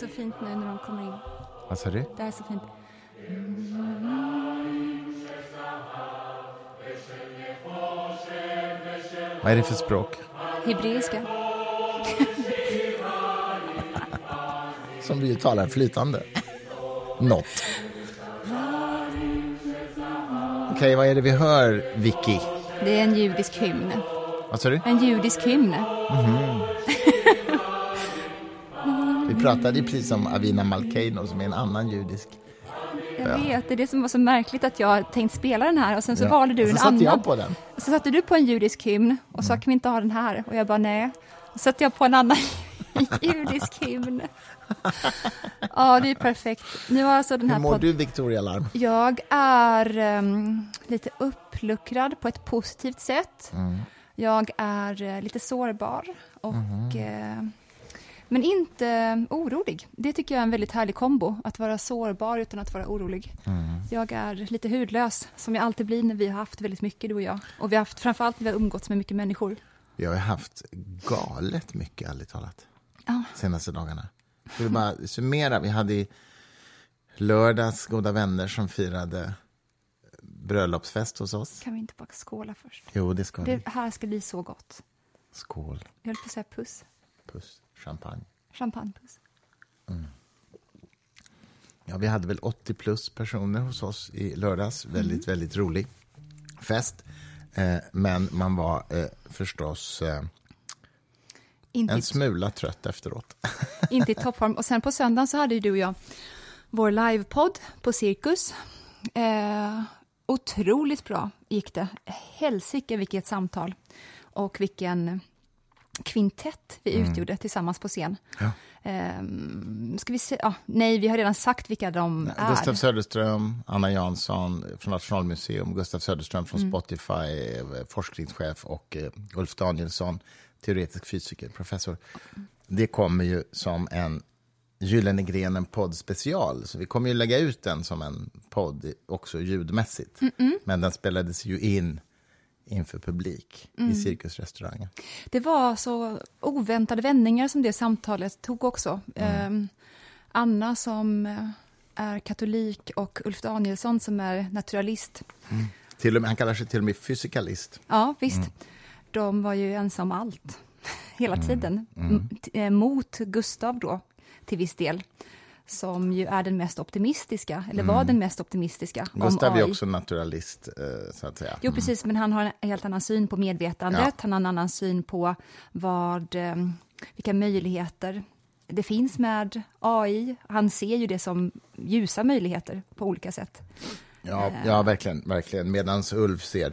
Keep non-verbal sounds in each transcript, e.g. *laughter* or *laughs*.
Det är så fint nu när de kommer in. Vad sa du? Det här är så fint. Vad är det för språk? Hebreiska. *laughs* Som vi talar flytande. Något. Okej, vad är det vi hör, Vicky? Det är en judisk hymn. Vad sa du? En judisk hymn. Vi pratade ju precis om Avina Malkeino som är en annan judisk. Jag vet, det är det som var så märkligt att jag tänkt spela den här och sen så Ja. valde du en annan. jag på den. Så satte du på en judisk hymn och sa kan vi inte ha den här? Och jag bara nej. Så satte jag på en annan *laughs* judisk hymn. Ja, det är perfekt. Nu har alltså den Hur här mår podd- du, Victoria Larm? Jag är ehm, lite uppluckrad på ett positivt sätt. Mm. Jag är eh, lite sårbar, och, Mhm. eh, men inte eh, orolig. Det tycker jag är en väldigt härlig kombo, att vara sårbar utan att vara orolig. Mm. Jag är lite hudlös, som jag alltid blir när vi har haft väldigt mycket, du och jag. Och vi har haft, framförallt när vi har umgåtts med mycket människor. Vi har haft galet mycket, ärligt talat, Ja. senaste dagarna. Ska vi bara summera? Vi hade i lördags goda vänner som firade bröllopsfest hos oss. Kan vi inte bara skåla först? Jo, det ska vi. Det här ska bli så gott. Skål, Jag höll på att säga puss. puss, champagne. Champagnepuss. Ja, vi hade väl 80 plus personer hos oss i lördags. Väldigt, väldigt rolig fest. Eh, men man var eh, förstås eh, Inte en smula trött efteråt. *laughs* inte i toppform. Och sen på söndagen så hade ju du och jag vår livepodd på Cirkus. Eh, otroligt bra gick det. Helsike vilket samtal. Och vilken kvintett vi utgjorde tillsammans på scen. Ja. Eh, ska vi se? Ja, nej, vi har redan sagt vilka de är. Gustav Söderström, Anna Jansson från Nationalmuseum, Gustav Söderström från Mm. Spotify, eh, forskningschef och eh, Ulf Danielsson, teoretisk fysiker, professor. Det kommer ju som en Gyllene grenen poddspecial, så vi kommer ju lägga ut den som en podd också ljudmässigt. Men den spelades ju in inför publik Mm. i Cirkusrestaurangen. Det var så oväntade vändningar som det samtalet tog också. Eh, Anna som eh, är katolik och Ulf Danielsson som är naturalist. Till och med, han kallar sig till och med fysikalist. Ja, visst. Mm. De var ju ensam allt, *laughs* hela Mm. tiden. M- t- eh, Mot Gustav då, till viss del. Som ju är den mest optimistiska, eller var den mest optimistiska. Mm. Gustav är också naturalist, eh, så att säga. Jo, precis, men han har en helt annan syn på medvetandet. Ja. Han har en annan syn på vad, eh, vilka möjligheter det finns med AI. Han ser ju det som ljusa möjligheter på olika sätt. Ja, ja verkligen. verkligen. Medan Ulf ser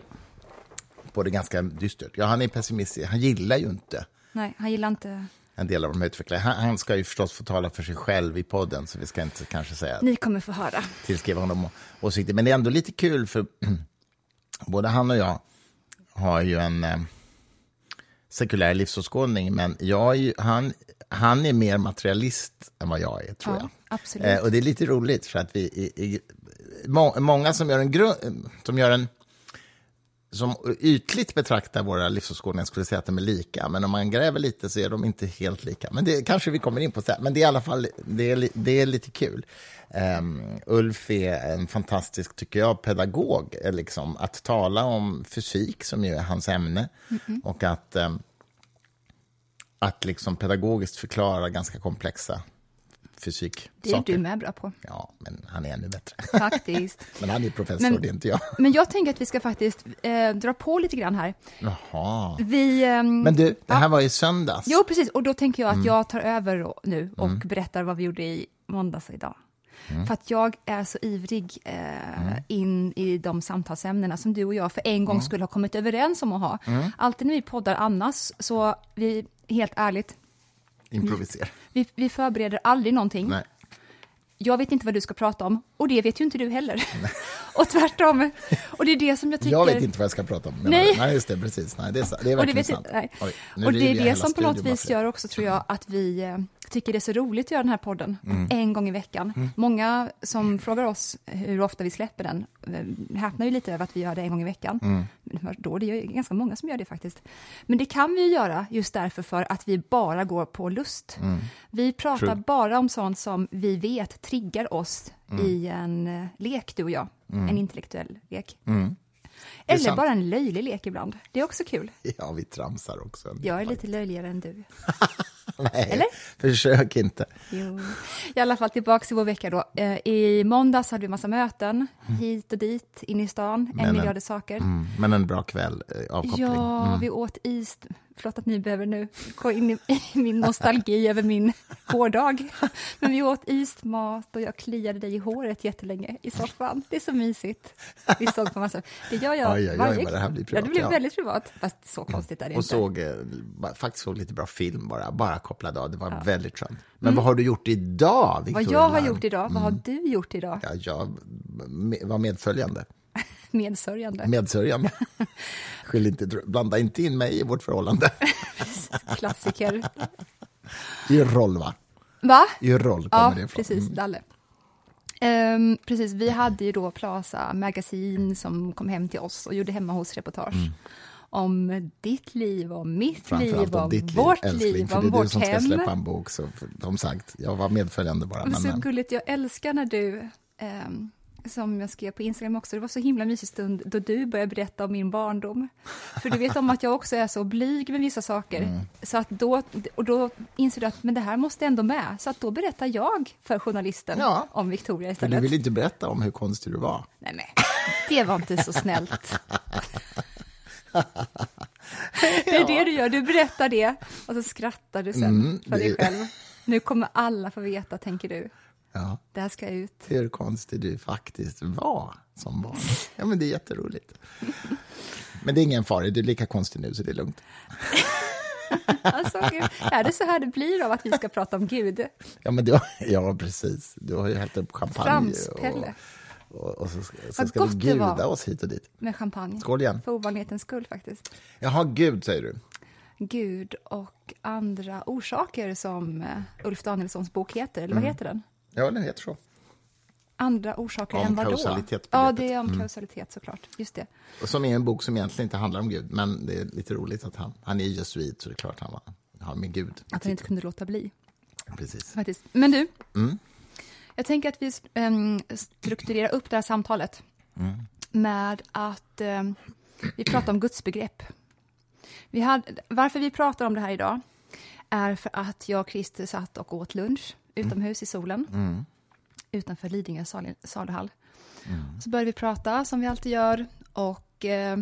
på det ganska dystert. Ja, han är pessimistisk. Han gillar ju inte Nej, han gillar inte... en del av de utvecklare. Han, han ska ju förstås få tala för sig själv i podden, så vi ska inte kanske säga Ni kommer få höra. tillskriva honom åsikter. Men det är ändå lite kul, för *clears throat* både han och jag har ju en eh, sekulär livsåskådning, men jag ju, han, han är mer materialist än vad jag är, tror Ja, jag. absolut. Eh, och det är lite roligt, för att vi... I, i, må, många som gör en grund... Som gör en som ytligt betraktar våra livsåskådningar skulle säga att de är lika, men om man gräver lite så är de inte helt lika. Men det kanske vi kommer in på sen. Men det är i alla fall det är, det är lite kul. Um, Ulf är en fantastisk, tycker jag, pedagog. eh, Liksom, att tala om fysik, som ju är hans ämne, och att, ehm, att liksom pedagogiskt förklara ganska komplexa fysik. Det är du med bra på, Ja, men han är ännu bättre. *laughs* faktiskt. Men han är professor, Men- det är inte jag. Men jag tänker att vi ska faktiskt eh, dra på lite grann här. Jaha. Vi... ehm, Men du, det här ja. var i söndags. Jo, precis. Och då tänker jag att Mm. jag tar över nu och berättar vad vi gjorde i måndags och idag. Mm. För att jag är så ivrig eh, in i de samtalsämnena som du och jag för en gång skulle ha kommit överens om att ha. Mm. Alltid när vi poddar annars, så vi, helt ärligt, Improvisera. vi, vi förbereder aldrig någonting. Nej. Jag vet inte vad du ska prata om Och det vet ju inte du heller. *laughs* *laughs* och tvärtom. Och det är det som jag tycker... Jag vet inte vad jag ska prata om. Nej. nej just det, precis. Nej, det, är, det är och det, verkligen sant. Oj, och det är det som på något vis gör också, tror jag, att vi eh, tycker det är så roligt att göra den här podden Mm. en gång i veckan. Många som frågar oss hur ofta vi släpper den eh, häpnar ju lite över att vi gör det en gång i veckan. Mm. Men Då, det är ju ganska många som gör det faktiskt. Men det kan vi ju göra just därför för att vi bara går på lust. Vi pratar Mm. True. bara om sånt som vi vet triggar oss Mm. i en eh, lek, du och jag. En intellektuell lek. Mm. Eller sant. bara en löjlig lek ibland. Det är också kul. *laughs* Ja, vi tramsar också. en Jag är lite löjligare än du. *laughs* Nej, Eller? försök inte. Jo. I alla fall tillbaka till vår vecka då. Eh, I måndags hade vi massa möten, hit och dit, in i stan, en Men, miljard saker. Mm. Men en bra kväll, eh, avkoppling. Ja, Mm. vi åt is. Förlåt att ni behöver nu gå in i, *laughs* i min nostalgi över min gårdag. Men vi åt ismat och jag kliade dig i håret jättelänge i soffan. Det är så mysigt. Vi såg på massa... Det gör jag Oj, oj, oj, varje vad det här blir Ja, privat, det blir ja. väldigt privat. Fast så konstigt är det Och inte. såg, eh, faktiskt såg lite bra film bara, bara kopplad av. Det var väldigt skönt. Men vad har du gjort idag, Vad Victoria jag har gjort idag, vad har Mm. du gjort idag? Ja, jag var medföljande. Medsörjande. Medsörjande. *laughs* Skyll inte, blanda inte in mig i vårt förhållande. *laughs* Klassiker. Gör roll, va? Va? Gör roll kommer Ja, det ifrån. precis. Mm. Dalle. Ehm, precis, vi hade ju då Plaza Magasin som kom hem till oss och gjorde hemma hos-reportage om ditt liv, om mitt Mm. Liv, om ditt vårt liv, älskling, liv, för om det är du vårt som ska hem. släppa en bok. Så, som sagt, jag var medföljande bara. Men, så eh, gulligt, jag älskar när du, ehm, som jag skrev på Instagram också, det var så himla mysig stund då du började berätta om min barndom. För du vet om att jag också är så blyg med vissa saker. Mm. Så att då, och då inser du att men det här måste ändå med. Så att då berättar jag för journalisten Ja. om Victoria för istället. du vill inte berätta om hur konstig du var. Nej, men det var inte så snällt. *laughs* Det är det du gör, du berättar det och så skrattar du sen Mm, för dig det- själv. Nu kommer alla få veta, tänker du. Ja, Det här ska ut. hur konstig du faktiskt var som barn. Ja, men det är jätteroligt. Men det är ingen fara, du är lika konstig nu så det är lugnt. *laughs* Alltså, är det så här det blir av att vi ska prata om Gud? Ja, men du, ja precis. Du har ju hällt upp champagne. Framspelle. Och, och, så, så Vad ska var. guda oss hit och dit. Med champagne. Skål igen. För ovanlighetens skull faktiskt. Jaha, gud säger du. Gud och andra orsaker som eh, Ulf Danielssons bok heter, eller vad Mm. heter den? Ja, det heter så. Andra orsaker Om än vadå? kausalitetsbegreppet. Ja, det är om kausalitet såklart. Just det. Och som är en bok som egentligen inte handlar om Gud, men det är lite roligt att han, han är jesuit, så det är klart han var, har med Gud. Att han inte kunde låta bli. Precis. Faktiskt. Men du, Mm. jag tänker att vi strukturerar upp det här samtalet Mm. med att vi pratar om gudsbegrepp. Vi hade, varför vi pratar om det här idag är för att jag och Christer satt och åt lunch utomhus i solen. Mm. utanför Lidingö sal- saluhall. Så började vi prata som vi alltid gör. Och eh,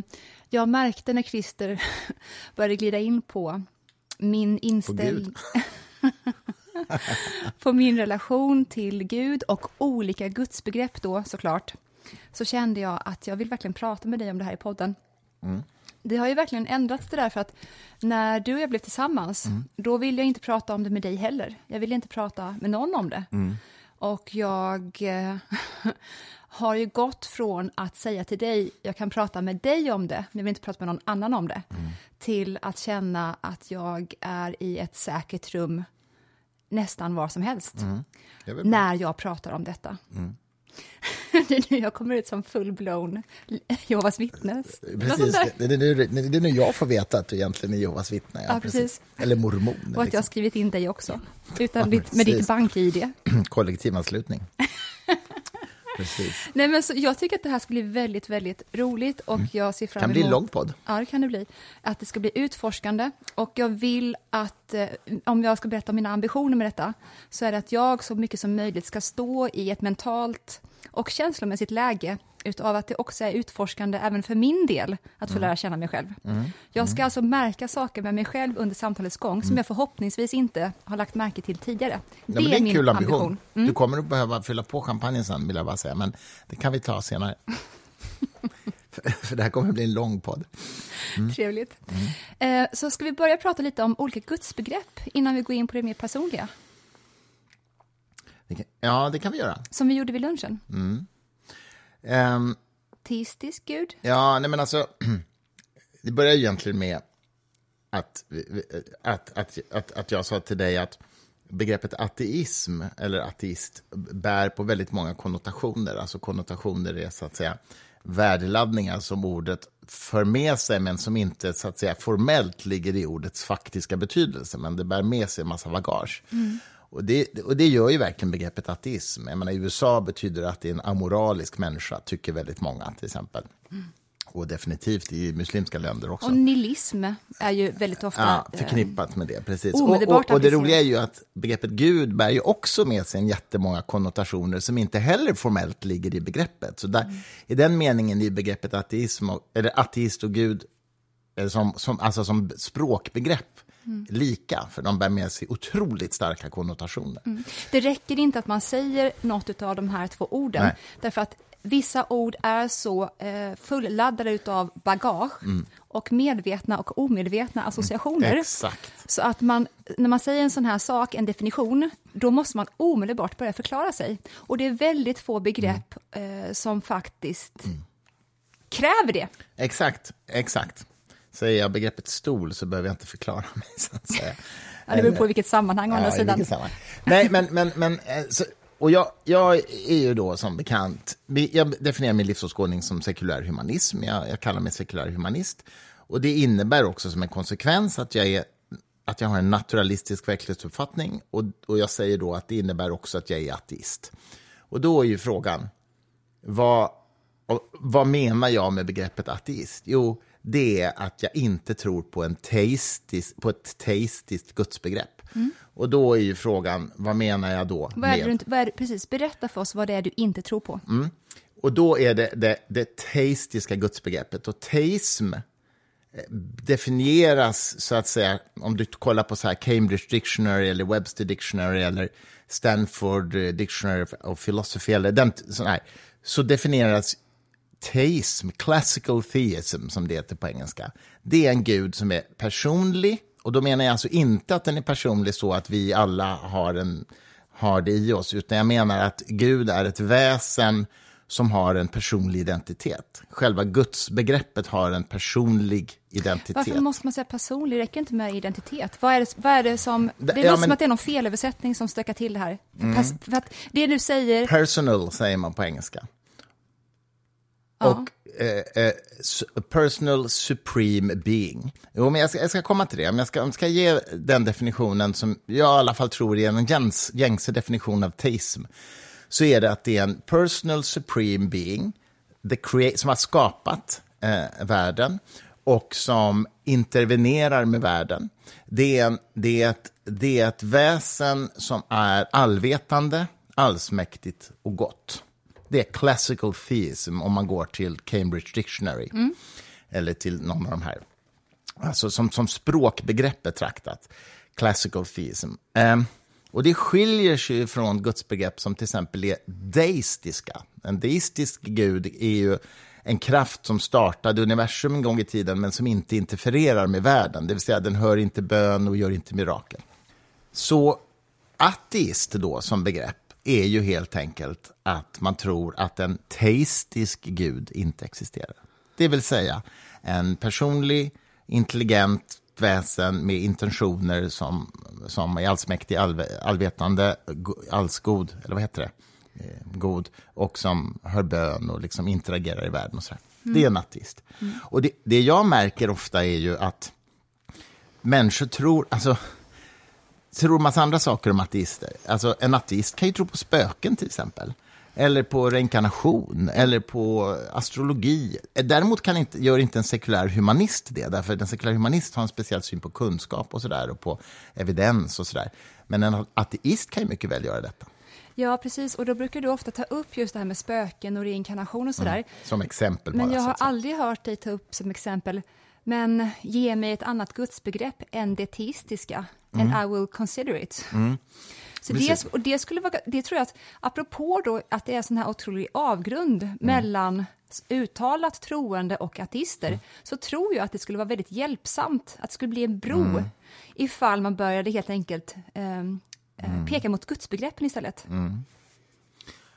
jag märkte när Christer *laughs* började glida in på min inställning *laughs* på min relation till Gud och olika gudsbegrepp då såklart, så kände jag att jag vill verkligen prata med dig om det här i podden. Det har ju verkligen ändrats det där för att när du och jag blev tillsammans, då ville jag inte prata om det med dig heller. Jag ville inte prata med någon om det. Och jag eh, *laughs* har ju gått från att säga till dig, jag kan prata med dig om det, men jag vill inte prata med någon annan om det, till att känna att jag är i ett säkert rum nästan var som helst bra. när jag pratar om detta. *laughs* det är nu jag kommer ut som full-blown Jehovas vittnes. Sånt Precis, det, det, det, det, är nu jag får veta att du egentligen är Jehovas vittne. Ja, precis. Eller mormon. Och att jag har Liksom. skrivit in dig också, utan Ja, ditt, med precis. ditt bank-id. *clears throat* Kollektivanslutning. *laughs* precis. Nej, men så jag tycker att det här ska bli väldigt, väldigt roligt och jag ser fram Kan emot... bli en lång podd. Ja, det kan det bli. Att det ska bli utforskande. Och jag vill att, eh, om jag ska berätta om mina ambitioner med detta, så är det att jag så mycket som möjligt ska stå i ett mentalt och känslomässigt läge utav att det också är utforskande även för min del att få lära känna mig själv. Jag ska alltså märka saker med mig själv under samtalets gång som jag förhoppningsvis inte har lagt märke till tidigare. Ja, det är en min kul ambition. ambition. Mm. Du kommer att behöva fylla på champagnen sen, vill jag bara säga. Men det kan vi ta senare. *laughs* för, det här kommer att bli en lång podd. Trevligt. Eh, så ska vi börja prata lite om olika gudsbegrepp innan vi går in på det mer personliga. Det kan, ja, det kan vi göra. Som vi gjorde vid lunchen. Ehm, Teistisk gud. ja, nej men alltså, *clears throat* det börjar egentligen med att, att, att, att, att jag sa till dig att begreppet ateism, eller ateist, bär på väldigt många konnotationer. Alltså konnotationer är så att säga värdeladdningar som ordet för med sig, men som inte så att säga formellt ligger i ordets faktiska betydelse, men det bär med sig en massa bagage. Och det, och det gör ju verkligen begreppet ateism. Jag menar, I USA betyder det att det är en amoralisk människa, tycker väldigt många till exempel. Och definitivt i muslimska länder också. Och nihilism är ju väldigt ofta... Ja, förknippat med det. Precis. Och, och, och det roliga är ju att begreppet Gud bär ju också med sig en jättemånga konnotationer som inte heller formellt ligger i begreppet. Så där, Mm. i den meningen är begreppet ateism, och, eller ateist och Gud som, som, alltså som språkbegrepp Mm. lika, för de bär med sig otroligt starka konnotationer. Mm. Det räcker inte att man säger något av de här två orden, Nej. därför att vissa ord är så eh, fulladdade av bagage Mm. och medvetna och omedvetna associationer. Exakt. Så att man, när man säger en sån här sak, en definition, då måste man omedelbart börja förklara sig. Och det är väldigt få begrepp Mm. eh, som faktiskt kräver det. Exakt, exakt. Säger jag begreppet stol så behöver jag inte förklara mig. Så att säga. Ja, det beror på vilket sammanhang, å andra Ja, sidan. sammanhang. Nej, men, men, men eh, så, och jag, jag är ju då som bekant, jag definierar min livsåskådning som sekulär humanism, jag, jag kallar mig sekulär humanist. Och det innebär också som en konsekvens att jag, är, att jag har en naturalistisk verklighetsuppfattning och, och jag säger då att det innebär också att jag är ateist. Och då är ju frågan, vad, vad menar jag med begreppet ateist? Jo, det är att jag inte tror på, en teistisk, på ett teistiskt gudsbegrepp. Och då är ju frågan, vad menar jag då? Vad är med- du är precis, berätta för oss vad det är du inte tror på. Och då är det det, det teistiska gudsbegreppet. Och teism eh, definieras, så att säga, om du kollar på så här Cambridge Dictionary eller Webster Dictionary eller Stanford eh, Dictionary of Philosophy eller den, sån här, så definieras teism, classical theism som det heter på engelska. Det är en gud som är personlig, och då menar jag alltså inte att den är personlig så att vi alla har, en, har det i oss, utan jag menar att Gud är ett väsen som har en personlig identitet. Själva gudsbegreppet har en personlig identitet. Varför måste man säga personlig? Räcker inte med identitet. Vad är det, vad är det som... Det är ja, som att det är någon felöversättning som stökar till det här. För, pers- det du säger... Personal säger man på engelska. Och eh, eh, personal supreme being. Jo, men jag ska, jag ska komma till det. Men jag ska, jag ska ge den definitionen som jag i alla fall tror är en gängs, gängse definition av teism. Så är det att det är en personal supreme being the som har skapat eh, världen och som intervenerar med världen. Det är, en, det, är ett, det är ett väsen som är allvetande, allsmäktigt och gott. Det är classical theism om man går till Cambridge Dictionary eller till någon av de här. Alltså som, som språkbegrepp betraktat, classical theism. Ehm, och det skiljer sig från gudsbegrepp som till exempel är deistiska. En deistisk gud är ju en kraft som startade universum en gång i tiden men som inte interfererar med världen, det vill säga den hör inte bön och gör inte mirakel. Så ateist då som begrepp är ju helt enkelt att man tror att en teistisk gud inte existerar. Det vill säga en personlig, intelligent väsen med intentioner som, som är allsmäktig, all, allvetande, go- allsgod, eller vad heter det? Eh, god, och som hör bön och liksom interagerar i världen och sådär. Det är en ateist. Och det, det jag märker ofta är ju att människor tror, alltså tror massa andra saker om ateister. Alltså, en ateist kan ju tro på spöken till exempel. Eller på reinkarnation, eller på astrologi. Däremot kan inte, gör inte en sekulär humanist det, därför en sekulär humanist har en speciell syn på kunskap och sådär, och på evidens och sådär. Men en ateist kan ju mycket väl göra detta, Ja, precis. Och då brukar du ofta ta upp just det här med spöken och reinkarnation och sådär. som exempel Men bara. jag så har aldrig hört dig ta upp som exempel, men ge mig ett annat gudsbegrepp än det teistiska, and I will consider it. Så det, Mm. Och det, skulle vara, det tror jag att, apropå då att det är sån här otrolig avgrund Mm. mellan uttalat troende och ateister, Mm. så tror jag att det skulle vara väldigt hjälpsamt, att det skulle bli en bro, Mm. ifall man började helt enkelt ehm, eh, peka mot gudsbegreppen istället.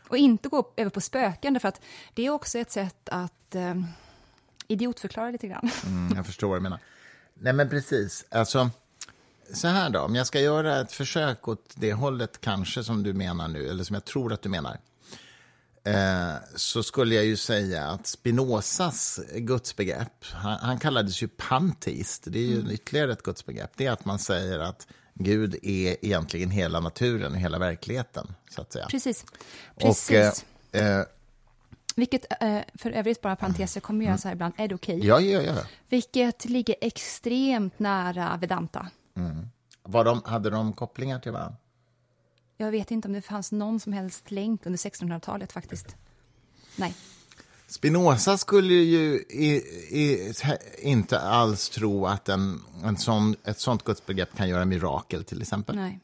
Och inte gå över på spöken, därför att det är också ett sätt att eh, idiotförklara lite grann. Mm, jag förstår vad du menar. Nej, men precis. Alltså, så här då, om jag ska göra ett försök åt det hållet kanske som du menar nu, eller som jag tror att du menar, eh, så skulle jag ju säga att Spinozas gudsbegrepp, han, han kallades ju panteist, det är ju mm. ytterligare ett gudsbegrepp, det är att man säger att Gud är egentligen hela naturen och hela verkligheten, så att säga. Precis. Precis. Och, eh, eh, vilket, eh, för övrigt, bara parentes, jag kommer göra mm. så här ibland, är det okej? Okay? Ja, ja, ja. Vilket ligger extremt nära Vedanta. Mm. Var de, hade de kopplingar till varandra? Jag vet inte om det fanns någon som helst länk under 1600-talet faktiskt. Nej. Spinoza skulle ju i, i, inte alls tro att en, en sån, ett sånt gudsbegrepp kan göra mirakel, till exempel. Nej.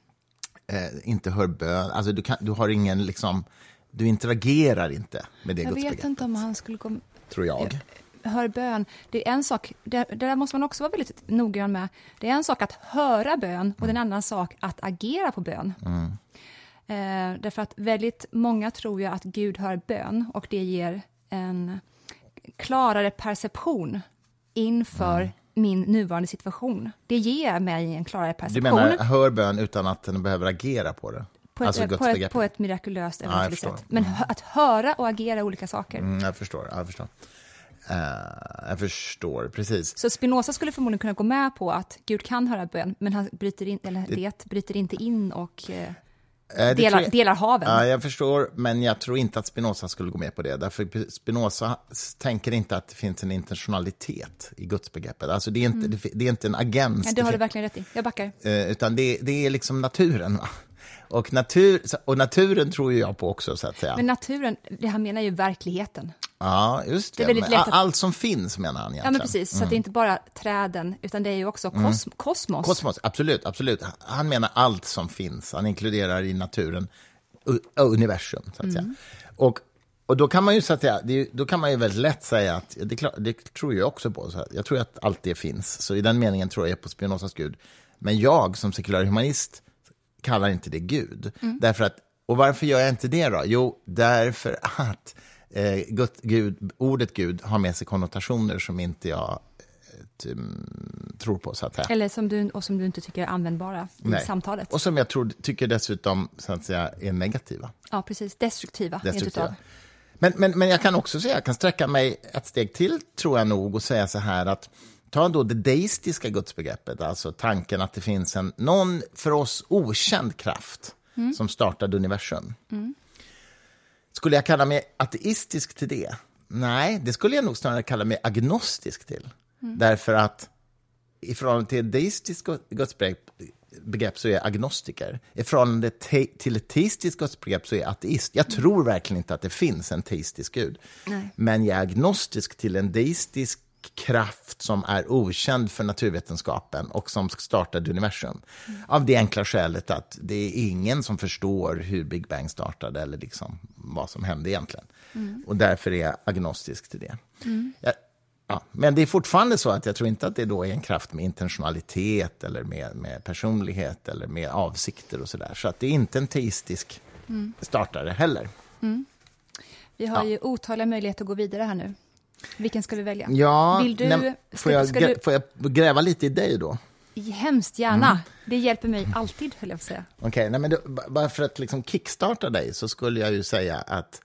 Eh, inte hör bön. Alltså, du, kan, du har ingen liksom du interagerar inte med det Jag vet inte om han skulle gå... Tror jag. Hör bön. Det är en sak, det, det där måste man också vara väldigt noggrann med. Det är en sak att höra bön och mm. en annan sak att agera på bön. Mm. Eh, därför att väldigt många tror ju att Gud hör bön och det ger en klarare perception inför mm. min nuvarande situation. Det ger mig en klarare perception. Du menar hör bön utan att den behöver agera på det? På ett, alltså på, ett, på ett mirakulöst ja, sätt. Men mm. att höra och agera är olika saker. Mm, jag förstår. Jag förstår. Uh, jag förstår, precis. Så Spinoza skulle förmodligen kunna gå med på att Gud kan höra bön, men han bryter in, eller det, det bryter inte in och uh, delar, jag, delar haven. Ja, jag förstår, men jag tror inte att Spinoza skulle gå med på det. Därför Spinoza tänker inte att det finns en intentionalitet i gudsbegreppet. Alltså det är inte, mm. det, det, är inte en agens. Ja, det har du verkligen rätt i. Jag backar. Uh, utan det, det är liksom naturen. Va? Och, natur, och naturen tror jag på också, så att säga. Men naturen, det han menar ju verkligheten. Ja, just det. det att... Allt som finns menar han egentligen. Ja, men precis. Så mm. det är inte bara träden, utan det är ju också kos mm. kosmos. Kosmos, absolut, absolut. Han menar allt som finns. Han inkluderar i naturen universum, så att säga. Mm. Och, och då kan man ju, så att säga, det, då kan man ju väldigt lätt säga att, det, klart, det tror jag också på, så jag tror att allt det finns. Så i den meningen tror jag på Spinozas Gud. Men jag som sekulär humanist kallar inte det Gud. Mm. Därför att, och varför gör jag inte det då? Jo, därför att eh, Gud, ordet Gud har med sig konnotationer som inte jag eh, tror på. Så att säga. Eller som du, och som du inte tycker är användbara i Nej. samtalet. Och som jag tror, tycker dessutom så att säga, är negativa. Ja, precis. Destruktiva. Destruktiva. Men, men, men jag kan också säga, jag kan sträcka mig ett steg till, tror jag nog, och säga så här att ta då det deistiska gudsbegreppet, alltså tanken att det finns en, någon för oss okänd kraft mm. som startade universum. Mm. Skulle jag kalla mig ateistisk till det? Nej, det skulle jag nog snarare kalla mig agnostisk till. Mm. Därför att i förhållande till deistiskt gudsbegrepp så är jag agnostiker. I förhållande till ett teistiskt gudsbegrepp så är jag ateist. Jag tror verkligen inte att det finns en teistisk gud. Nej. Men jag är agnostisk till en deistisk kraft som är okänd för naturvetenskapen och som startade universum. Mm. Av det enkla skälet att det är ingen som förstår hur Big Bang startade eller liksom vad som hände egentligen. Mm. Och därför är jag agnostisk till det. Mm. Jag, ja, men det är fortfarande så att jag tror inte att det då är en kraft med intentionalitet eller med, med personlighet eller med avsikter och sådär. Så att det är inte en teistisk mm. startare heller. Mm. Vi har ja. ju otaliga möjligheter att gå vidare här nu. Vilken ska vi välja? Ja, Vill du, nej, får, jag, ska du... får jag gräva lite i dig då? Hemskt gärna. Mm. Det hjälper mig alltid, höll jag på säga. Okej, okay, bara för att liksom kickstarta dig så skulle jag ju säga att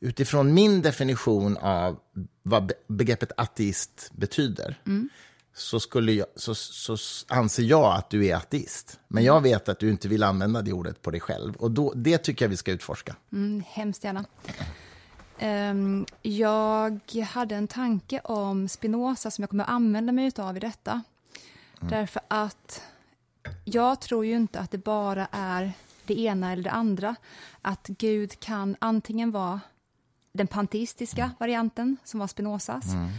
utifrån min definition av vad begreppet ateist betyder mm. så, skulle jag, så, så anser jag att du är ateist. Men jag vet att du inte vill använda det ordet på dig själv. Och då, det tycker jag vi ska utforska. Mm, hemskt gärna. Um, jag hade en tanke om Spinoza som jag kommer att använda mig av i detta. Mm. Därför att jag tror ju inte att det bara är det ena eller det andra. Att Gud kan antingen vara den panteistiska varianten, som var Spinozas, mm.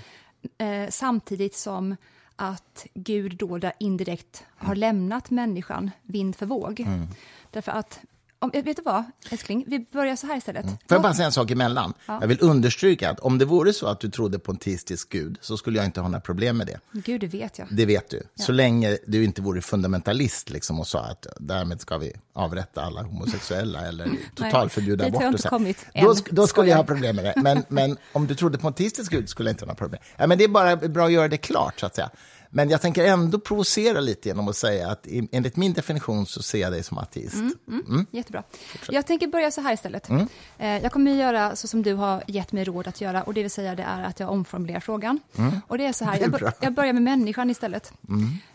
eh, samtidigt som att Gud då indirekt har lämnat människan vind för våg. Mm. Därför att om, vet du vad, älskling? Vi börjar så här istället. Får jag bara säga en sak emellan? Jag vill understryka att om det vore så att du trodde på en teistisk gud så skulle jag inte ha några problem med det. Gud, det vet jag. Det vet du. Så länge du inte vore fundamentalist liksom, och sa att därmed ska vi avrätta alla homosexuella eller totalförbjuda har abort. inte och så. kommit Då, än. sk- då skulle jag ha problem med det. Men, men om du trodde på en teistisk gud skulle jag inte ha några problem. Ja, men det är bara bra att göra det klart, så att säga. Men jag tänker ändå provocera lite genom att säga att enligt min definition så ser jag dig som ateist. Mm. Jättebra. Jag tänker börja så här istället. Mm. Eh, Jag kommer göra så som du har gett mig råd att göra och det vill säga det är att jag omformulerar frågan. Och det är så här, Mm. Jag, bör, jag börjar med människan istället.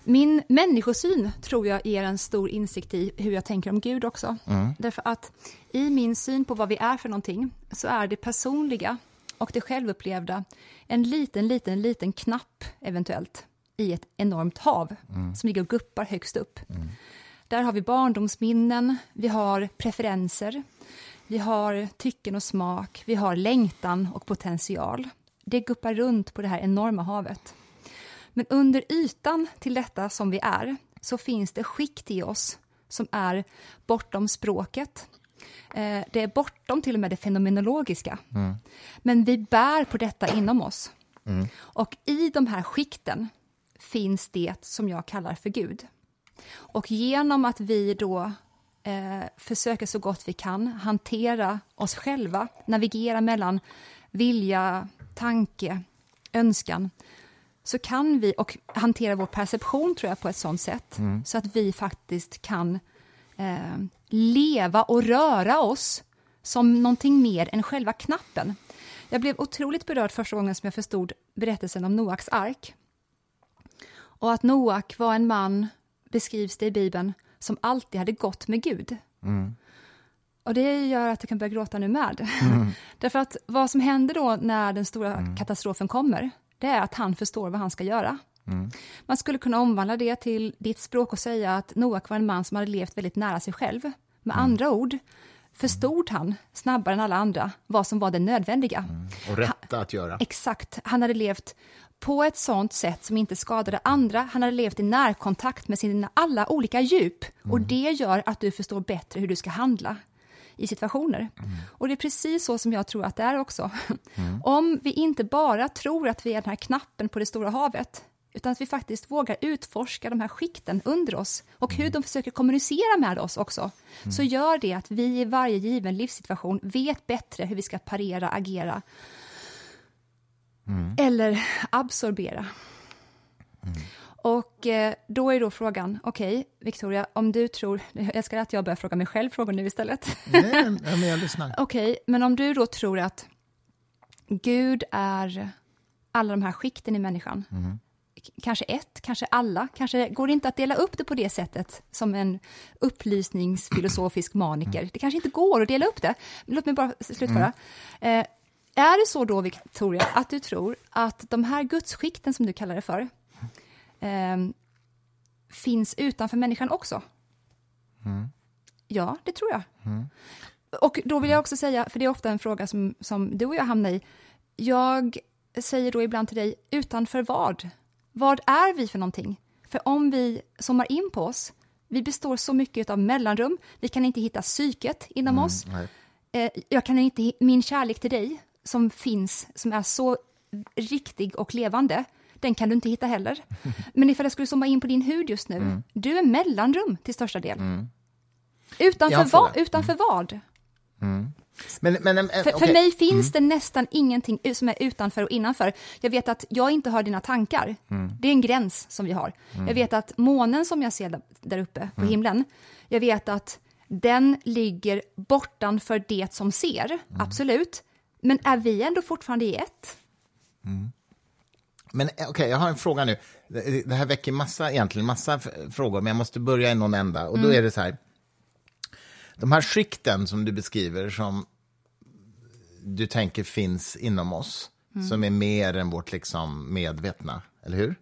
Min människosyn tror jag ger en stor insikt i hur jag tänker om Gud också. Därför att i min syn på vad vi är för någonting så är det personliga och det självupplevda en liten, liten, liten knapp eventuellt i ett enormt hav som ligger och guppar högst upp. Där har vi barndomsminnen, vi har preferenser, vi har tycken och smak, vi har längtan och potential. Det guppar runt på det här enorma havet. Men under ytan till detta som vi är så finns det skikt i oss som är bortom språket. Eh, Det är bortom till och med det fenomenologiska. Men vi bär på detta inom oss. Och i de här skikten finns det som jag kallar för Gud. Och genom att vi då eh, försöker så gott vi kan hantera oss själva, navigera mellan vilja, tanke, önskan, så kan vi, och hantera vår perception tror jag på ett sånt sätt, så att vi faktiskt kan eh, leva och röra oss som någonting mer än själva knappen. Jag blev otroligt berörd första gången som jag förstod berättelsen om Noaks ark. Och att Noak var en man, beskrivs det i Bibeln, som alltid hade gått med Gud. Och det gör att jag kan börja gråta nu med. *laughs* Därför att vad som händer då när den stora katastrofen kommer, det är att han förstår vad han ska göra. Man skulle kunna omvandla det till ditt språk och säga att Noak var en man som hade levt väldigt nära sig själv. Med andra ord förstod han, snabbare än alla andra, vad som var det nödvändiga. Och rätta att göra. Exakt. Han hade levt på ett sånt sätt som inte skadade andra. Han hade levt i närkontakt med sina alla olika djup. Och det gör att du förstår bättre hur du ska handla i situationer. Och det är precis så som jag tror att det är också. *laughs* Om vi inte bara tror att vi är den här knappen på det stora havet, utan att vi faktiskt vågar utforska de här skikten under oss och hur de försöker kommunicera med oss också, så gör det att vi i varje given livssituation vet bättre hur vi ska parera, agera eller absorbera. Och eh, då är då frågan, okej, Victoria, om du tror, *laughs* jag älskar att jag börjar fråga mig själv frågor nu istället. Nej, men jag lyssnar. *laughs* Okej, men om du då tror att Gud är alla de här skikten i människan, k- kanske ett, kanske alla, kanske går det inte att dela upp det på det sättet som en upplysningsfilosofisk maniker. Det kanske inte går att dela upp det. Låt mig bara slutföra. Eh, är det så då, Victoria, att du tror att de här gudsskikten som du kallar det för, ehm, finns utanför människan också? Ja, det tror jag. Och då vill jag också säga, för det är ofta en fråga som, som du och jag hamnar i, jag säger då ibland till dig, utanför vad? Vad är vi för någonting? För om vi zoomar in på oss, vi består så mycket av mellanrum, vi kan inte hitta psyket inom oss. Nej. Eh, jag kan inte, min kärlek till dig, som finns, som är så riktig och levande, den kan du inte hitta heller. *laughs* Men ifall jag skulle zooma in på din hud just nu, Mm. du är mellanrum till största del. Har Utanför, va, utanför vad? Men, men, eh, För, okej. för mig finns det nästan ingenting som är utanför och innanför. Jag vet att jag inte har dina tankar. Det är en gräns som vi har. Jag vet att månen som jag ser där, där uppe på himlen, jag vet att den ligger bortanför det som ser, absolut. Men är vi ändå fortfarande i ett? Men eh, okej, jag har en fråga nu. Det här väcker massa, egentligen massa frågor, men jag måste börja i någon ända. Och då är det så här. De här skikten som du beskriver, som du tänker finns inom oss, som är mer än vårt liksom medvetna, eller hur?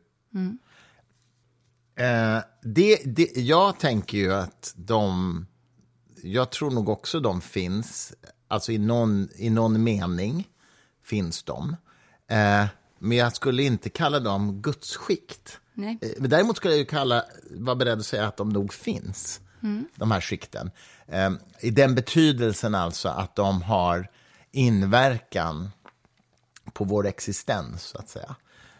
Eh, det, det, jag tänker ju att de, jag tror nog också de finns, alltså i någon, i någon mening finns de. Eh, men jag skulle inte kalla dem gudsskikt. Nej. Eh, Men däremot skulle jag ju kalla, vara beredd att säga att de nog finns. de här skikten. Eh, I den betydelsen alltså att de har inverkan på vår existens, så att säga.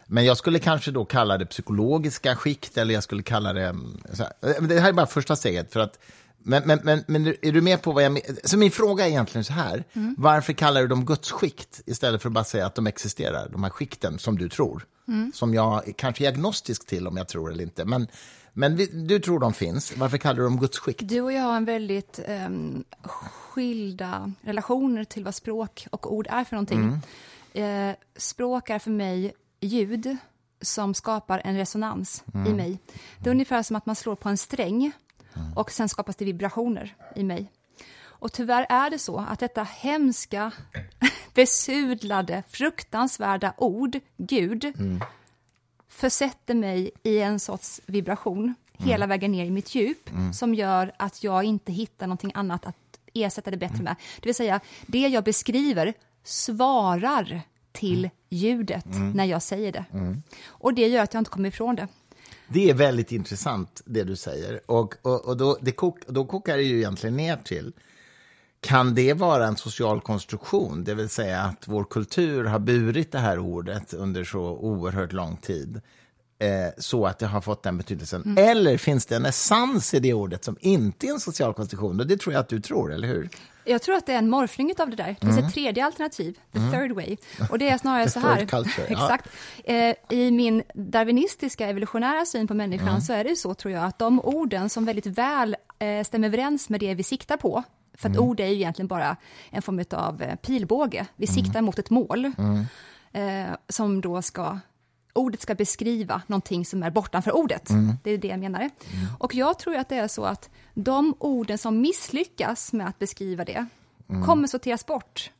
Men jag skulle kanske då kalla det psykologiska skikt, eller jag skulle kalla det... mm, här, det här är bara första steget. För att, men, men, men, men är du med på vad jag menar? Så min fråga är egentligen så här. Varför kallar du dem gudsskikt istället för att bara säga att de existerar, de här skikten som du tror? Som jag kanske är agnostisk till om jag tror eller inte. Men, men vi, du tror de finns. Varför kallar du dem gudsskikt? Du och jag har en väldigt um, skilda relationer till vad språk och ord är för någonting. Eh, språk är för mig ljud som skapar en resonans i mig. Det är ungefär som att man slår på en sträng och sen skapas det vibrationer i mig. Och tyvärr är det så att detta hemska, *laughs* besudlade, fruktansvärda ord, Gud, försätter mig i en sorts vibration hela vägen ner i mitt djup som gör att jag inte hittar någonting annat att ersätta det bättre med. Det vill säga, det jag beskriver svarar till ljudet när jag säger det. Och det gör att jag inte kommer ifrån det. Det är väldigt intressant, det du säger. Och, och, och då, det kok, då kokar det ju egentligen ner till kan det vara en social konstruktion, det vill säga att vår kultur har burit det här ordet under så oerhört lång tid, eh, så att det har fått den betydelsen? Eller finns det en essens i det ordet som inte är en social konstruktion? Och det tror jag att du tror, eller hur? Jag tror att det är en morfling av det där. Det finns ett tredje alternativ, the third way. Och det är snarare så här. culture, *laughs* ja. Exakt. Eh, I min darwinistiska evolutionära syn på människan så är det så, tror jag, att de orden som väldigt väl eh, stämmer överens med det vi siktar på, för att ord är ju egentligen bara en form av eh, pilbåge. Vi siktar mot ett mål eh, som då ska Ordet ska beskriva någonting som är bortanför ordet. Det är det jag menar. Och jag tror att det är så att de orden som misslyckas med att beskriva det kommer sorteras bort.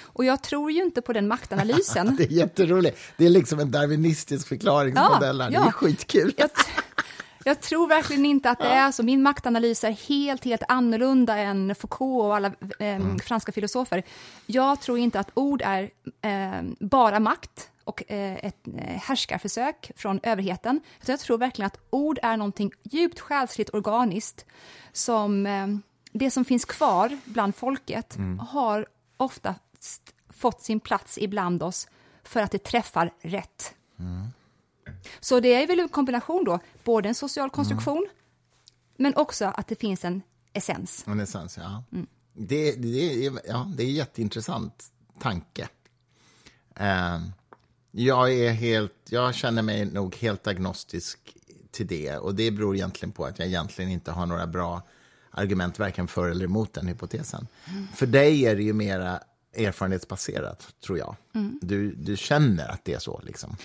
Och jag tror ju inte på den maktanalysen. *laughs* Det är jätteroligt. Det är liksom en darwinistisk förklaringsmodell. här. Det är ja. skitkul. jag, jag tror verkligen inte att det är så. Min maktanalys är helt, helt annorlunda än Foucault och alla eh, franska filosofer. Jag tror inte att ord är eh, bara makt och eh, ett eh, härskarförsök från överheten. Jag tror verkligen att ord är någonting djupt själsligt organiskt som eh, det som finns kvar bland folket har ofta fått sin plats ibland oss för att det träffar rätt. Så det är väl en kombination då, både en social konstruktion men också att det finns en essens. En essens, ja. Det, det, är, ja. det är en jätteintressant tanke. Eh, jag, är helt, jag känner mig nog helt agnostisk till det. Och Det beror egentligen på att jag egentligen inte har några bra argument varken för eller emot den hypotesen. För dig är det ju mera erfarenhetsbaserat, tror jag. Du, du känner att det är så. Liksom.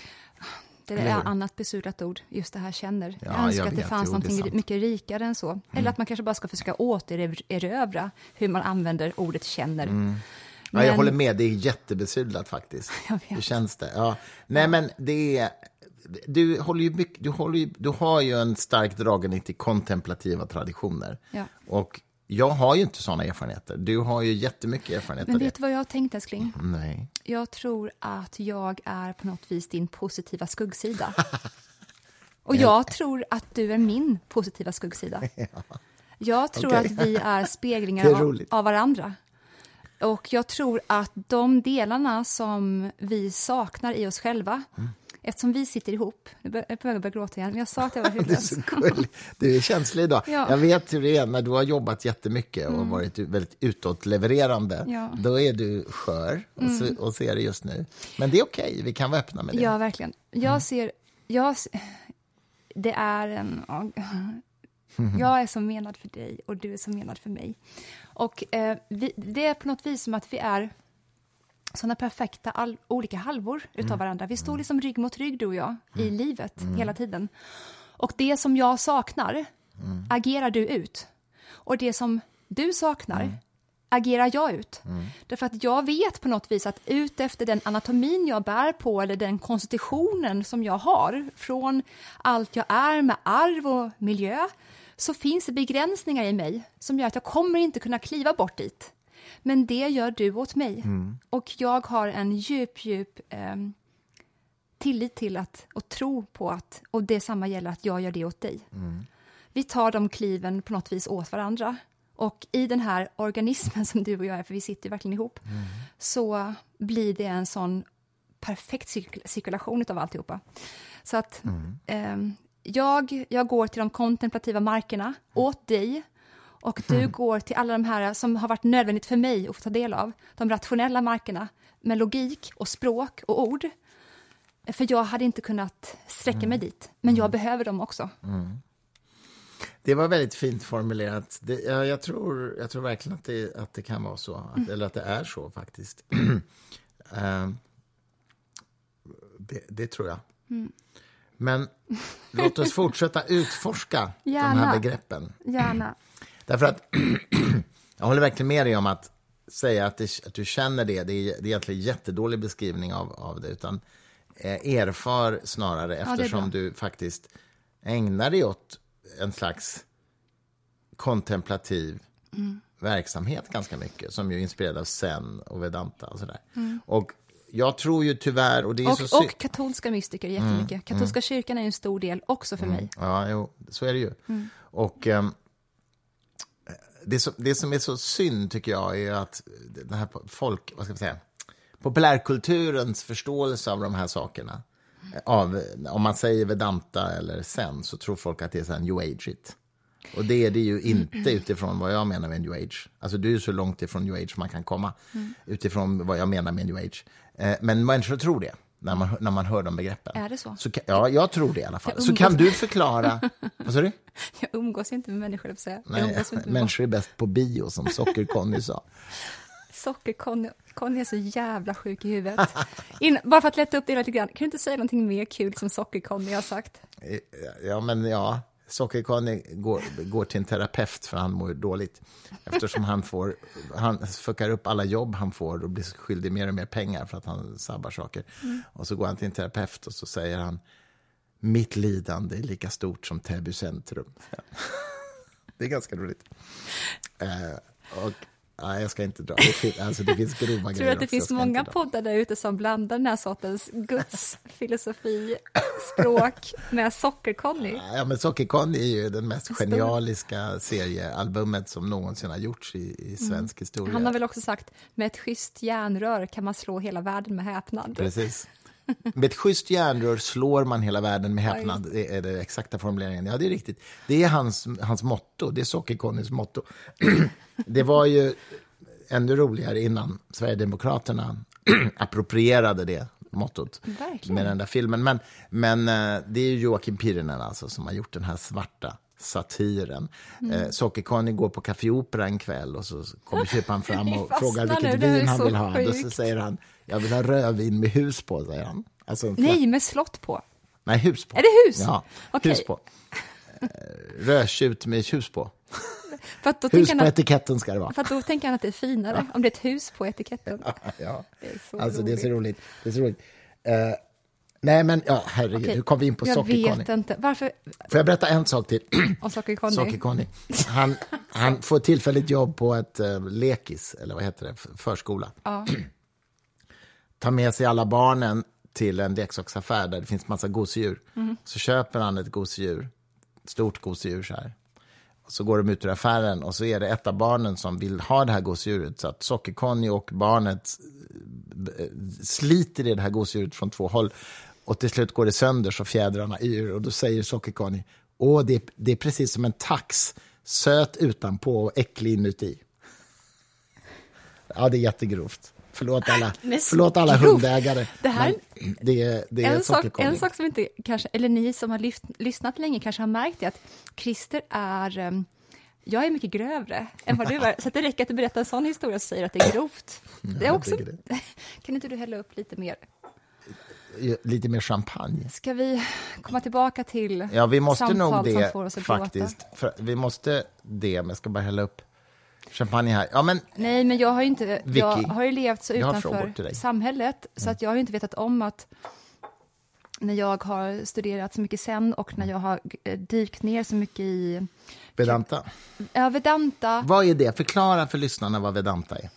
Det är ett annat besudlat ord, just det här känner. Ja, jag önskar jag att det fanns Jo, det mycket rikare än så. Eller att man kanske bara ska försöka återerövra hur man använder ordet känner. Ja, jag Men- håller med, det är jättebesudlat faktiskt. *laughs* Hur känns det? Ja. Nej, men det är... Du, håller ju mycket, du, håller ju, du har ju en stark dragning till kontemplativa traditioner. Ja. Och jag har ju inte såna erfarenheter. Du har ju jättemycket erfarenhet Men vet du vad jag har tänkt, älskling? Nej. Jag tror att jag är på något vis din positiva skuggsida. *laughs* Och jag tror att du är min positiva skuggsida. *laughs* Jag tror Okej. att vi är speglingar är av varandra. Och jag tror att de delarna som vi saknar i oss själva, Mm. eftersom vi sitter ihop, nu bör- jag börjar börja gråta igen, men jag sa att jag var *laughs* Det är hudlös. Du är känslig idag. Ja. Mm. Jag vet hur det är när du har jobbat jättemycket och varit väldigt utåtlevererande. Ja. Mm. Då är du skör och, så, och ser det just nu. Men det är okej, vi kan vara öppna med det. Ja, verkligen. Jag Mm. ser... Jag, det är en... Jag är som menad för dig och du är som menad för mig. Och eh, vi, det är på något vis som att vi är såna perfekta all, olika halvor utav Mm. varandra. Vi står liksom rygg mot rygg, du och jag, i livet hela tiden. Och det som jag saknar Mm. agerar du ut. Och det som du saknar Mm. agerar jag ut. Därför att jag vet på något vis att ut efter den anatomin jag bär på eller den konstitutionen som jag har från allt jag är med arv och miljö så finns det begränsningar i mig som gör att jag kommer inte kunna kliva bort dit. Men det gör du åt mig. Och jag har en djup, djup ehm, tillit till att, och tro på att, och det samma gäller att jag gör det åt dig. vi tar de kliven på något vis åt varandra. Och i den här organismen *laughs* som du och jag är, för vi sitter verkligen ihop, Mm. så blir det en sån perfekt cirkul- cirkulation av alltihopa. Så att Mm. ehm, jag, jag går till de kontemplativa markerna åt dig och du Mm. går till alla de här som har varit nödvändigt för mig att få ta del av, de rationella markerna med logik och språk och ord. För jag hade inte kunnat sträcka Mm. mig dit, men jag behöver dem också. Det var väldigt fint formulerat. Det, ja, jag, tror, jag tror verkligen att det, att det kan vara så, att, eller att det är så faktiskt. *clears throat* Eh, det, det tror jag. Men låt oss fortsätta utforska de här Gärna. begreppen. Gärna. Därför att *clears throat* jag håller verkligen med dig om att säga att, det, att du känner det, det är, det är egentligen en jättedålig beskrivning av, av det, utan eh, erfar snarare eftersom du faktiskt ägnar dig åt en slags kontemplativ verksamhet ganska mycket, som ju är inspirerad av zen och vedanta och sådär. Och jag tror ju tyvärr, och det är så Och, synd- och katolska mystiker jättemycket. Katolska kyrkan är en stor del också för mig. Ja, jo, så är det ju. Och ehm, det, som, det som är så synd, tycker jag, är att den här folk, vad ska man säga, populärkulturens förståelse av de här sakerna, av, om man säger Vedanta eller Zen, så tror folk att det är så här new age Och det är det ju inte utifrån vad jag menar med new age. Alltså du är så långt ifrån new age man kan komma, utifrån vad jag menar med new age. Eh, men människor tror det, när man, när man hör de begreppen. Är det så? så kan, ja, jag tror det i alla fall. Jag Så kan du förklara... *laughs* Vad sa du? Jag umgås inte med människor, jag säga. Jag Nej, umgås inte med människor är bäst på bio, som Socker-Conny sa. *laughs* Socker-Conny Conny är så jävla sjuk i huvudet. *laughs* In, bara för att lätta upp det lite grann, kan du inte säga någonting mer kul som Socker-Conny har sagt? Eh, Ja, men ja, Socker-Conny går, går till en terapeut för han mår dåligt. Eftersom han, får, han fuckar upp alla jobb han får och blir skyldig mer och mer pengar för att han sabbar saker. Och så går han till en terapeut och så säger han mitt lidande är lika stort som Täby centrum. *laughs* Det är ganska roligt. Eh, och, nej, jag ska inte dra. Det finns, alltså, det finns grova Tror du grejer att det också, finns många poddar där ute som blandar den här sortens Guds filosofi, språk med Socker-Conny? Ja, men Socker-Conny är ju den mest genialiska seriealbumet som någonsin har gjorts i, i svensk historia. Mm. Han har väl också sagt, med ett schysst järnrör kan man slå hela världen med häpnad. Precis. Med ett schysst järnrör slår man hela världen med häpnad. Det är den exakta formuleringen. Ja, det är riktigt. Det är hans, hans motto. Det är Socker-Connys motto. *clears throat* det var ju ännu roligare innan Sverigedemokraterna *clears throat* approprierade det mottot Verkligen. med den där filmen. Men, men eh, det är ju Joakim Pirinen alltså, som har gjort den här svarta satiren. Mm. Eh, Socker-Conny går på Café Opera en kväll och så kommer *laughs* kyparen fram och frågar nu, vilket är vin han så vill ha. Då så sjukt. säger han, jag vill ha rödvin med hus på, säger han. Alltså, Nej, med slott på. Nej, hus på. Är det hus? Ja, Okej. hus på. Eh, Rödtjut med hus på. *laughs* För att då, Hus på att, etiketten ska det vara. för då tänker han att det är finare *laughs* om det är ett hus på etiketten. Ja. Det är så Alltså, det är så roligt. roligt. Det är så roligt. Eh, nej, men ja, herregud, Okej, hur kom vi in på Jag Socker-Conny? vet inte. Varför? Får jag berätta en sak till? *clears throat* Om Socker-Conny? Socker-Conny. Han, han får tillfälligt jobb på ett eh, lekis, eller vad heter det, förskola. *clears throat* Ja. *clears throat* tar med sig alla barnen till en leksaksaffär där det finns massa gosedjur. Så köper han ett gosedjur, ett stort gosedjur så här. Och så går de ut ur affären och så är det ett av barnen som vill ha det här gosedjuret. Så att Socker-Conny och barnet eh, sliter i det här gosedjuret från två håll. Och till slut går det sönder så fjädrarna yr. Och då säger Socker-Conny, åh det är, det är precis som en tax. Söt utanpå och äcklig inuti. Ja, det är jättegrovt. Förlåt alla, förlåt alla hundägare. Det här- men det det är En sak, en sak som inte kanske, eller ni som har lyft, lyssnat länge kanske har märkt är att Christer är, um, jag är mycket grövre än vad du är, så det räcker att du berättar en sån historia och säger att det är grovt. Det är också, *laughs* kan inte du hälla upp lite mer? Lite mer champagne. Ska vi komma tillbaka till Ja, vi måste nog som det får oss att faktiskt. För, vi måste det, men jag ska bara hälla upp champagne här. Ja, men Nej, men jag har ju inte, Vicky, jag har ju levt så utanför samhället, så att jag har inte vetat om att när jag har studerat så mycket sen och när jag har eh, dykt ner så mycket i Vedanta. ja, Vedanta, Vad är det? Förklara för lyssnarna vad Vedanta är.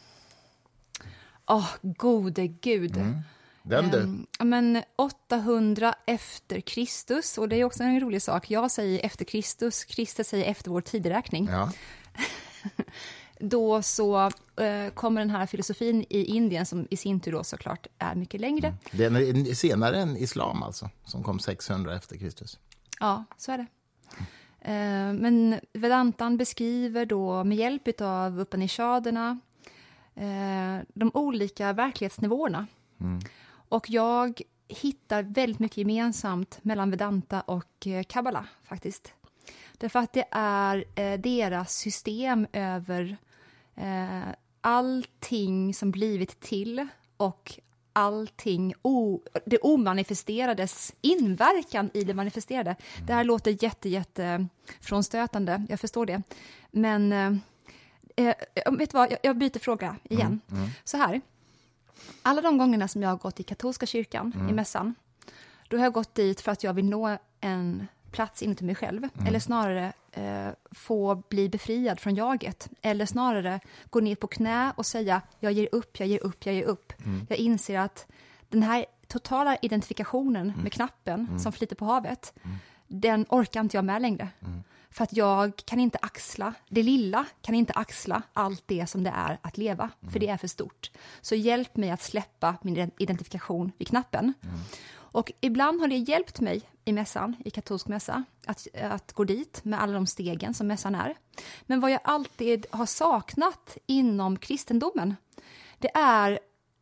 Åh, gode gud. Mm. Den du. Ja, men 800 efter Kristus, och det är också en rolig sak. Jag säger efter Kristus, Kristus säger efter vår tideräkning. Ja. *laughs* Då så eh, kommer den här filosofin i Indien, som i sin tur då såklart är mycket längre. Den är senare än islam alltså, som kom 600 efter Kristus. Ja, så är det. Eh, Men Vedantan beskriver då med hjälp av Upanishaderna eh, de olika verklighetsnivåerna. Och jag hittar väldigt mycket gemensamt mellan Vedanta och eh, Kabbala, faktiskt. Därför att det är eh, deras system över eh, allting som blivit till och allting, o, det omanifesterades inverkan i det manifesterade. Det här låter jätte, jätte frånstötande, jag förstår det. Men eh, eh, vet du vad, jag, jag byter fråga igen. Så här, alla de gångerna som jag har gått i katolska kyrkan, i mässan, då har jag gått dit för att jag vill nå en plats inuti mig själv, eller snarare eh, få bli befriad från jaget, eller snarare gå ner på knä och säga jag ger upp, jag ger upp, jag ger upp. Jag inser att den här totala identifikationen med knappen som flyter på havet, den orkar inte jag med längre. För att jag kan inte axla, det lilla kan inte axla allt det som det är att leva, för det är för stort. Så hjälp mig att släppa min identifikation vid knappen. Och ibland har det hjälpt mig i mässan, i katolsk mässa, att, att gå dit med alla de stegen som mässan är. Men vad jag alltid har saknat inom kristendomen, det är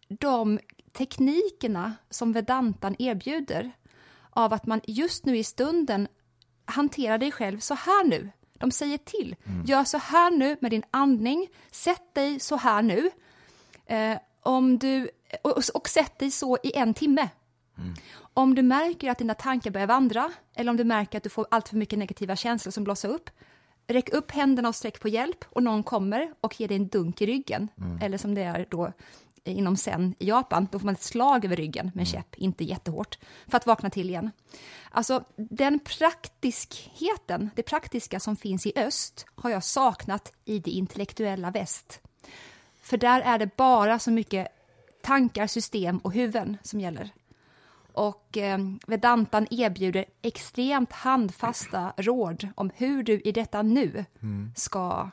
de teknikerna som Vedantan erbjuder av att man just nu i stunden hanterar dig själv så här nu. De säger till. Gör så här nu med din andning. Sätt dig så här nu. Eh, om du, och, och sätt dig så i en timme. Om du märker att dina tankar börjar vandra eller om du märker att du får allt för mycket negativa känslor som blossar upp, räck upp händerna och sträck på hjälp och någon kommer och ger dig en dunk i ryggen. Eller som det är då inom sen i Japan, då får man ett slag över ryggen med en käpp, inte jättehårt, för att vakna till igen. Alltså den praktiskheten, det praktiska som finns i öst, har jag saknat i det intellektuella väst. För där är det bara så mycket tankar, system och huvuden som gäller. Och eh, Vedantan erbjuder extremt handfasta råd om hur du i detta nu ska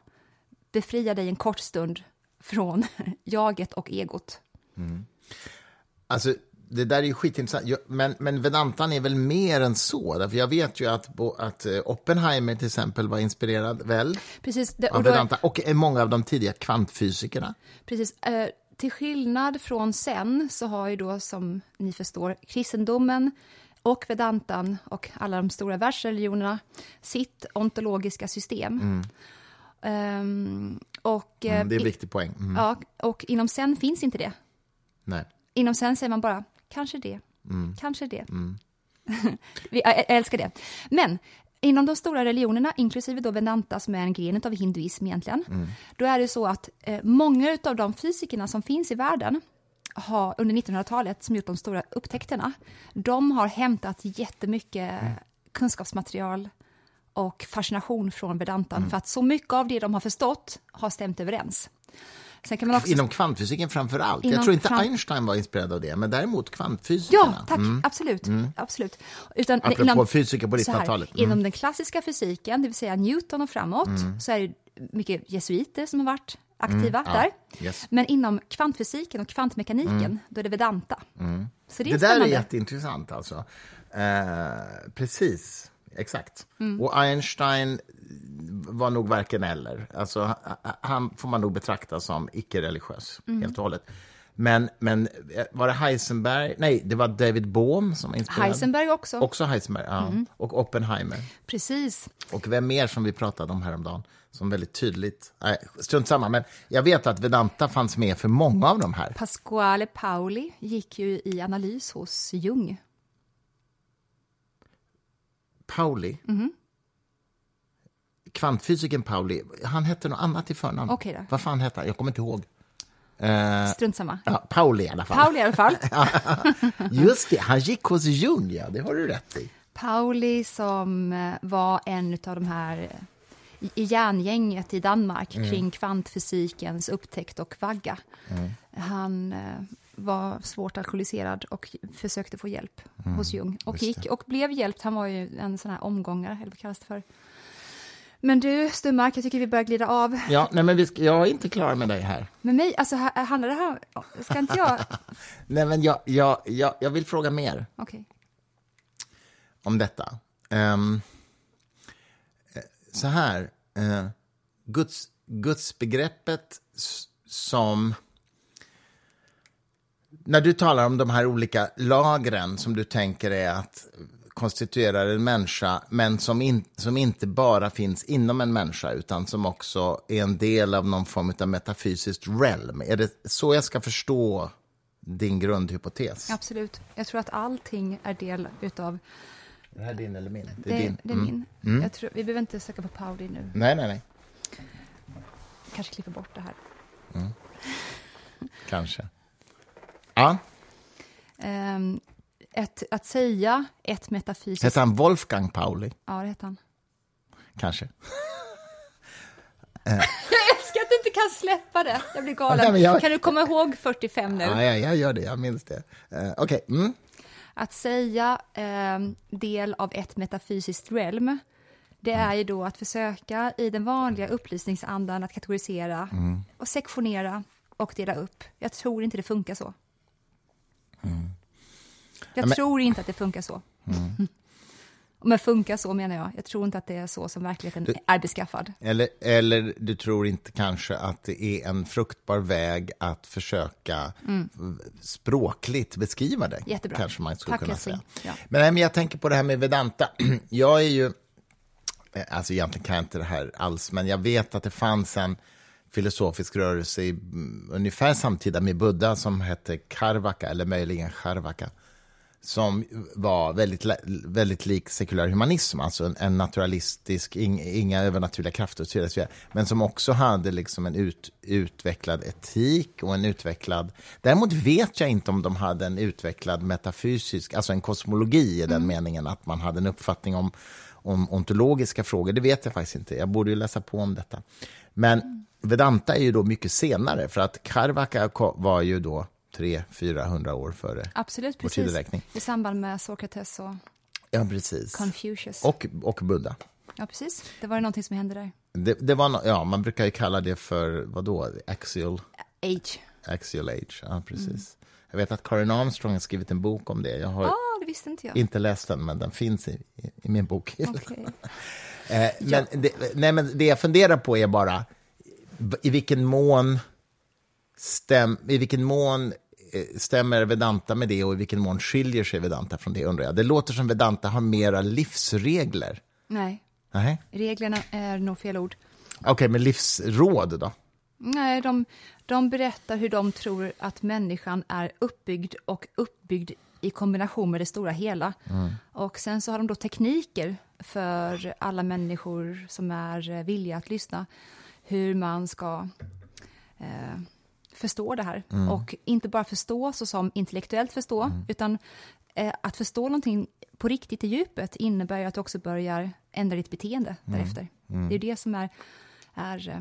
befria dig en kort stund från *laughs* jaget och egot. Alltså, det där är ju skitintressant. Men, men Vedantan är väl mer än så? Därför jag vet ju att, att eh, Oppenheimer till exempel var inspirerad väl Precis, det, av och Vedanta och eh, många av de tidiga kvantfysikerna. precis eh, till skillnad från sen så har ju då som ni förstår kristendomen och Vedantan och alla de stora världsreligionerna sitt ontologiska system. Ehm, och, eh, Mm, det är en viktig poäng. Mm. ja, och inom sen finns inte det. Nej. Inom sen säger man bara, kanske det, Mm. kanske det. *laughs* Vi, jag, jag älskar det. Men inom de stora religionerna, inklusive då Vedanta som är en gren av hinduism egentligen, Mm. då är det så att eh, många av de fysikerna som finns i världen har, under 1900-talet, som gjort de stora upptäckterna, de har hämtat jättemycket Mm. kunskapsmaterial och fascination från Vedantan, Mm. för att så mycket av det de har förstått har stämt överens. Sen kan man också Inom kvantfysiken framför allt. jag Inom tror inte kvant- Einstein var inspirerad av det, men däremot kvantfysikerna. Ja, tack. Absolut. absolut. Utan Mm. Apropå fysiker på så här, 1900-talet. Mm. Inom den klassiska fysiken, det vill säga Newton och framåt, så är det mycket jesuiter som har varit aktiva Mm, ja. där. Yes. Men inom kvantfysiken och kvantmekaniken, då är det Vedanta. Så det är Mm. Det där är jätteintressant alltså. Eh, precis, exakt. Mm. Och Einstein var nog varken eller. Alltså, ha- han får man nog betrakta som icke-religiös, Mm. helt och hållet. Men, men eh, var det Heisenberg? Nej, det var David Bohm som var inspirerad. Heisenberg också. Mm. Också Heisenberg, ja. Och Oppenheimer. Precis. Och vem mer som vi pratade om häromdagen som väldigt tydligt... Nej, strunt samma, men jag vet att Vedanta fanns med för många av de här. Pasquale Pauli gick ju i analys hos Jung. Pauli. Mhm. Kvantfysikern Pauli, han hette något annat i förnamn. Okej då. Vad fan hette han? Jag kommer inte ihåg. Eh, Strunt samma. ja, Pauli i alla fall. Pauli i alla fall. *laughs* Just det, han gick hos Jung, ja, det har du rätt i. Pauli som eh, var en av de här eh, i- järngänget i Danmark kring kvantfysikens upptäckt och vagga. Han eh, var svårt alkoholiserad och försökte få hjälp hos Jung. Och gick det. och blev hjälpt. Han var ju en sån här omgångare, eller vad kallas det för? Men du, Stummark, jag tycker vi börjar glida av. Ja, nej, men vi ska, jag är inte klar med dig här. Med mig, alltså här- handlar det här... Ska inte jag... *laughs* Nej, men jag, jag, jag, jag vill fråga mer Okej. om detta. Eh, så här, uh, Guds, gudsbegreppet som... När du talar om de här olika lagren som du tänker är att konstituerar en människa, men som, in, som inte bara finns inom en människa, utan som också är en del av någon form av metafysiskt realm. Är det så jag ska förstå din grundhypotes? Absolut. Jag tror att allting är del utav... Det här är din eller min? Det, din. det är Mm. min. Jag tror, vi behöver inte söka på Pauli nu. Nej, nej, nej. Kanske klippa bort det här. Kanske. Ja, Ehm, ett, att säga ett metafysiskt... heter han Wolfgang Pauli? Ja, det heter han. Kanske. *laughs* Jag älskar att du inte kan släppa det. Jag blir galen. Nej, jag- Kan du komma ihåg 45 nu? Ja, ja, jag gör det, jag minns det. Uh, Okej, mm. Att säga ehm, del av ett metafysiskt realm, det är ju då att försöka i den vanliga upplysningsandan att kategorisera och sektionera och dela upp. Jag tror inte det funkar så. Jag Ja, men- tror inte att det funkar så. Men funkar så menar jag. Jag tror inte att det är så som verkligheten är beskaffad. eller, eller du tror inte kanske att det är en fruktbar väg att försöka språkligt beskriva det? Mm. Jättebra. Kanske man skulle Tack, kunna säga. Ja. Men, nej, men jag tänker på det här med Vedanta. *clears throat* Jag är ju... eh, Alltså egentligen kan jag inte det här alls, men jag vet att det fanns en filosofisk rörelse i, mm, ungefär samtida med Buddha som hette Karvaka, eller möjligen Charvaka, som var väldigt, väldigt lik sekulär humanism, alltså en, naturalistisk, ing, inga övernaturliga krafter och så vidare, men som också hade liksom en ut, utvecklad etik och en utvecklad... Däremot vet jag inte om de hade en utvecklad metafysisk, alltså en kosmologi i den meningen att man hade en uppfattning om, om ontologiska frågor. Det vet jag faktiskt inte. Jag borde ju läsa på om detta. Men Vedanta är ju då mycket senare, för att Karvaka var ju då 300-400 år före Absolut, vår tideräkning. I samband med Sokrates och Ja, precis. Confucius. Och, och Buddha. Ja, precis. Det var någonting som hände där. Det, det var no, ja, man brukar ju kalla det för, vad då? Axial, Age. axial age. Ja, precis. Mm. Jag vet att Karin Armstrong har skrivit en bok om det. Jag har Ja, det inte jag. inte läst den, men den finns i, i, i min bok. Okej. *laughs* Eh, men, det, nej, men det jag funderar på är bara i vilken mån, stäm, i vilken mån stämmer Vedanta med det och i vilken mån skiljer sig Vedanta från det, undrar jag. Det låter som Vedanta har mera livsregler. Nej, Nej. reglerna är nog fel ord. Okej, men livsråd då? Nej, de, de berättar hur de tror att människan är uppbyggd och uppbyggd i kombination med det stora hela. Och sen så har de då tekniker för alla människor som är eh, villiga att lyssna, hur man ska eh, förstå det här. Och inte bara förstå så som intellektuellt förstå, utan eh, att förstå någonting på riktigt i djupet innebär ju att du också börjar ändra ditt beteende därefter. Det är det som är, är eh,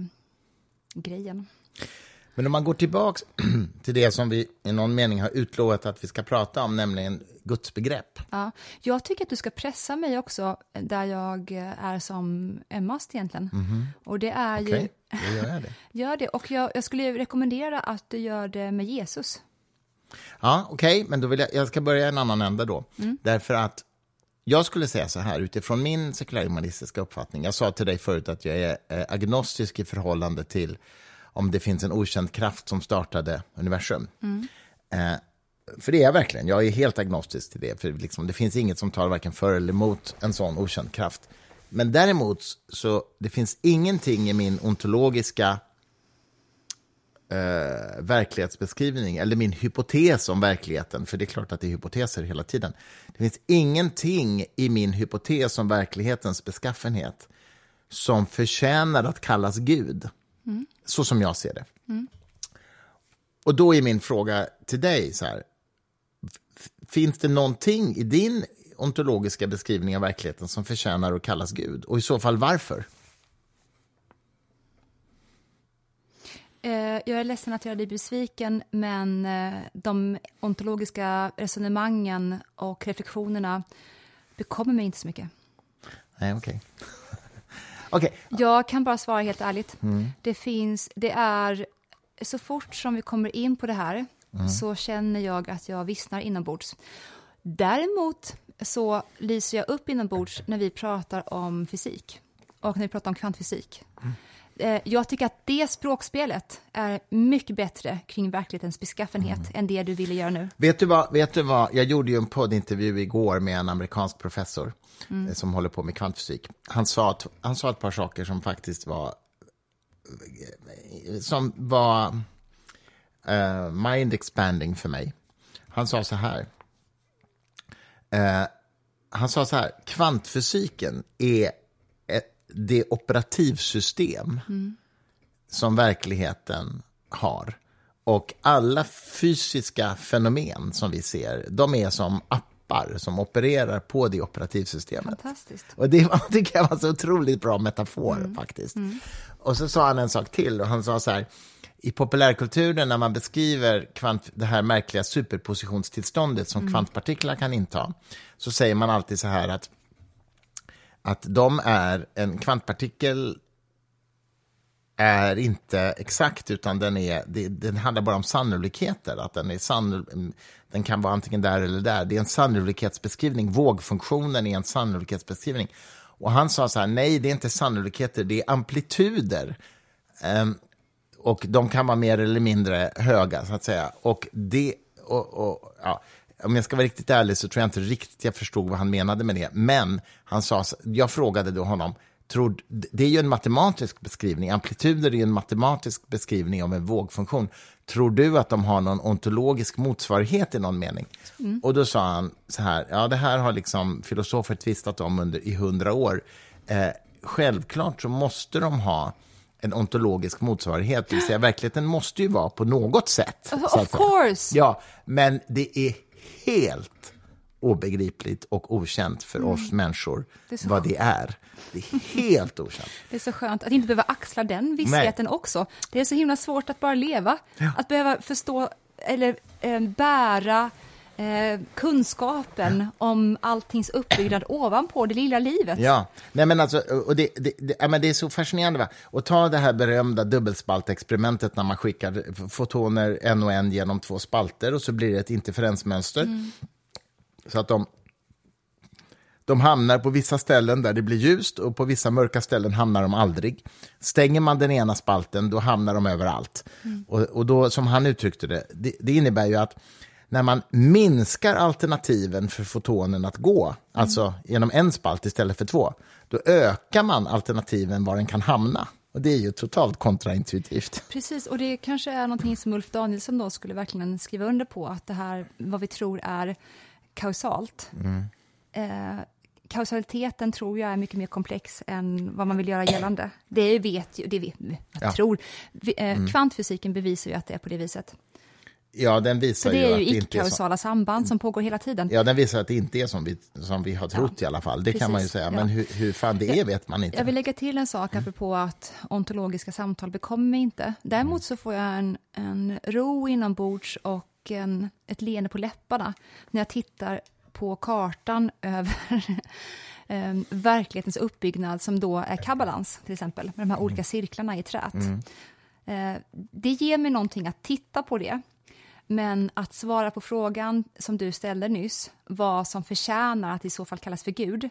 grejen. Men om man går tillbaka *clears throat* till det som vi i någon mening har utlovat att vi ska prata om, nämligen gudsbegrepp. Ja, jag tycker att du ska pressa mig också där jag är som ömmast egentligen. Och det är Okej, ju, då gör jag det. *laughs* gör det. Och jag, jag skulle rekommendera att du gör det med Jesus. Ja, okej, men då vill jag, jag ska börja i en annan ände då. Därför att jag skulle säga så här, utifrån min sekulärhumanistiska uppfattning. Jag sa till dig förut att jag är eh, agnostisk i förhållande till om det finns en okänd kraft som startade universum. Eh, för det är jag verkligen. Jag är helt agnostisk till det. För liksom, det finns inget som talar varken för eller emot en sån okänd kraft. Men däremot så det finns ingenting i min ontologiska eh, verklighetsbeskrivning, eller min hypotes om verkligheten, för det är klart att det är hypoteser hela tiden. Det finns ingenting i min hypotes om verklighetens beskaffenhet som förtjänar att kallas Gud, så som jag ser det. Och då är min fråga till dig så här, finns det någonting i din ontologiska beskrivning av verkligheten som förtjänar att kallas Gud? Och i så fall varför? Eh, jag är ledsen att göra dig besviken, men eh, de ontologiska resonemangen och reflektionerna bekommer mig inte så mycket. Nej, okej. Okej, Jag kan bara svara helt ärligt. Det finns, det är, så fort som vi kommer in på det här så känner jag att jag vissnar inombords. Däremot så lyser jag upp inombords när vi pratar om fysik och när vi pratar om kvantfysik. Eh, Jag tycker att det språkspelet är mycket bättre kring verklighetens beskaffenhet än det du ville göra nu. Vet du, vad, vet du vad, jag gjorde ju en poddintervju igår med en amerikansk professor eh, som håller på med kvantfysik. Han sa, att, han sa ett par saker som faktiskt var, eh, som var eh, mind expanding för mig. Han sa så här, eh, han sa så här, kvantfysiken är ett, det operativsystem som verkligheten har. Och alla fysiska fenomen som vi ser, de är som appar som opererar på det operativsystemet. Fantastiskt. Och det var, tycker jag var så otroligt bra metafor faktiskt. Och så sa han en sak till och han sa så här, i populärkulturen när man beskriver kvant, det här märkliga superpositionstillståndet som kvantpartiklar kan inta, så säger man alltid så här att, att de är, en kvantpartikel är inte exakt, utan den, är, det, den handlar bara om sannolikheter. Att den, är sann, den kan vara antingen där eller där. Det är en sannolikhetsbeskrivning. Vågfunktionen är en sannolikhetsbeskrivning. Och han sa så här, nej, det är inte sannolikheter, det är amplituder. Um, och de kan vara mer eller mindre höga, så att säga. Och det, och, och, ja, om jag ska vara riktigt ärlig så tror jag inte riktigt jag förstod vad han menade med det. Men han sa, jag frågade då honom, tror, det är ju en matematisk beskrivning, amplituder är ju en matematisk beskrivning av en vågfunktion. Tror du att de har någon ontologisk motsvarighet i någon mening? Och då sa han så här, ja det här har liksom filosofer tvistat om under, i hundra år. Eh, självklart så måste de ha en ontologisk motsvarighet, det vill säga verkligheten måste ju vara på något sätt. Of course. Ja, men det är helt obegripligt och okänt för oss människor Mm. Det vad det är. Det är helt okänt. *laughs* Det är så skönt att inte behöva axla den vissheten också. Det är så himla svårt att bara leva. Att behöva förstå eller eh, bära eh, kunskapen om alltings uppbyggnad ovanpå det lilla livet. Ja, nej men alltså, och det, det, det, ja, men det är så fascinerande. Va? Och ta det här berömda dubbelspaltexperimentet när man skickar fotoner en och en genom två spalter och så blir det ett interferensmönster. Så att de, de hamnar på vissa ställen där det blir ljust och på vissa mörka ställen hamnar de aldrig. Stänger man den ena spalten, då hamnar de överallt. Och, och då, som han uttryckte det, det, det innebär ju att när man minskar alternativen för fotonen att gå, alltså genom en spalt istället för två, då ökar man alternativen var den kan hamna. Och det är ju totalt kontraintuitivt. Precis, och det kanske är någonting som Ulf Danielsson då skulle verkligen skriva under på, att det här, vad vi tror är kausalt. Eh, kausaliteten tror jag är mycket mer komplex än vad man vill göra gällande. Det vet ju, det vet, jag Ja. tror, vi, eh, kvantfysiken bevisar ju att det är på det viset. Ja, den För visar det ju är att ju det inte är så. icke-kausala samband som pågår hela tiden. Ja, den visar att det inte är som vi, som vi har trott i alla fall. Det kan man ju Precis, säga. ja. Men hur, hur fan det är vet man inte. Jag vill lägga till en sak apropå att ontologiska samtal bekommer mig inte. Däremot så får jag en, en ro inombords och en, ett leende på läpparna när jag tittar på kartan *laughs* över eh, verklighetens uppbyggnad som då är kabbalans, till exempel, med de här olika cirklarna i trät. Eh, det ger mig någonting att titta på det. Men att svara på frågan som du ställde nyss, vad som förtjänar att i så fall kallas för Gud,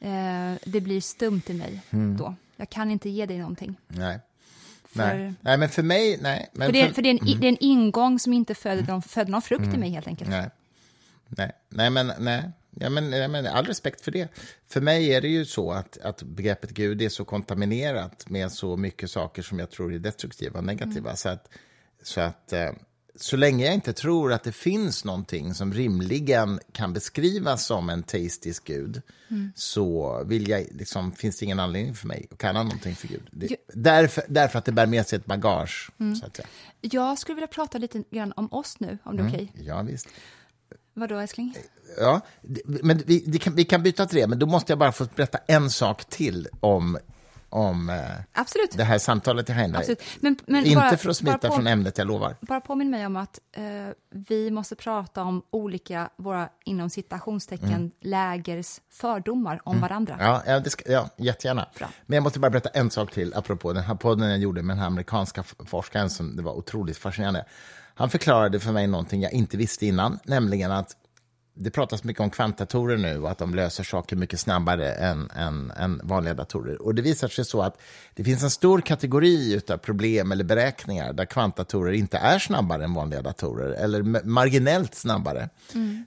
eh, det blir stumt i mig då. Jag kan inte ge dig någonting. Nej. För, Nej. nej, men för mig... Nej, men för, det, för det, är en, det är en ingång som inte föder någon, föder någon frukt i mig helt enkelt. Nej, nej, nej men, nej. Ja, men, ja, men all respekt för det. För mig är det ju så att, att begreppet Gud är så kontaminerat med så mycket saker som jag tror är destruktiva och negativa. Så att, så, att eh, så länge jag inte tror att det finns någonting som rimligen kan beskrivas som en teistisk gud så vill jag, liksom, finns det ingen anledning för mig att kalla någonting för Gud. Det, Jo. därför, därför att det bär med sig ett bagage. Så att säga. Jag skulle vilja prata lite grann om oss nu, om det är okej. Ja, visst. Vadå, älskling? Ja, men vi, vi, kan, vi kan byta till det, men då måste jag bara få berätta en sak till om, om eh, Absolut. det här samtalet dig. Absolut. Men, men Inte bara, för att smita på, från ämnet, jag lovar. Bara påminn mig om att eh, vi måste prata om olika, våra inom citationstecken, Mm. lägers fördomar om varandra. Ja, ja, det ska, ja jättegärna. Bra. Men jag måste bara berätta en sak till, apropå den här podden jag gjorde med den här amerikanska forskaren, som det var otroligt fascinerande. Han förklarade för mig någonting jag inte visste innan, nämligen att det pratas mycket om kvantdatorer nu och att de löser saker mycket snabbare än, än, än vanliga datorer. Och det visar sig så att det finns en stor kategori av problem eller beräkningar där kvantdatorer inte är snabbare än vanliga datorer, eller ma- marginellt snabbare.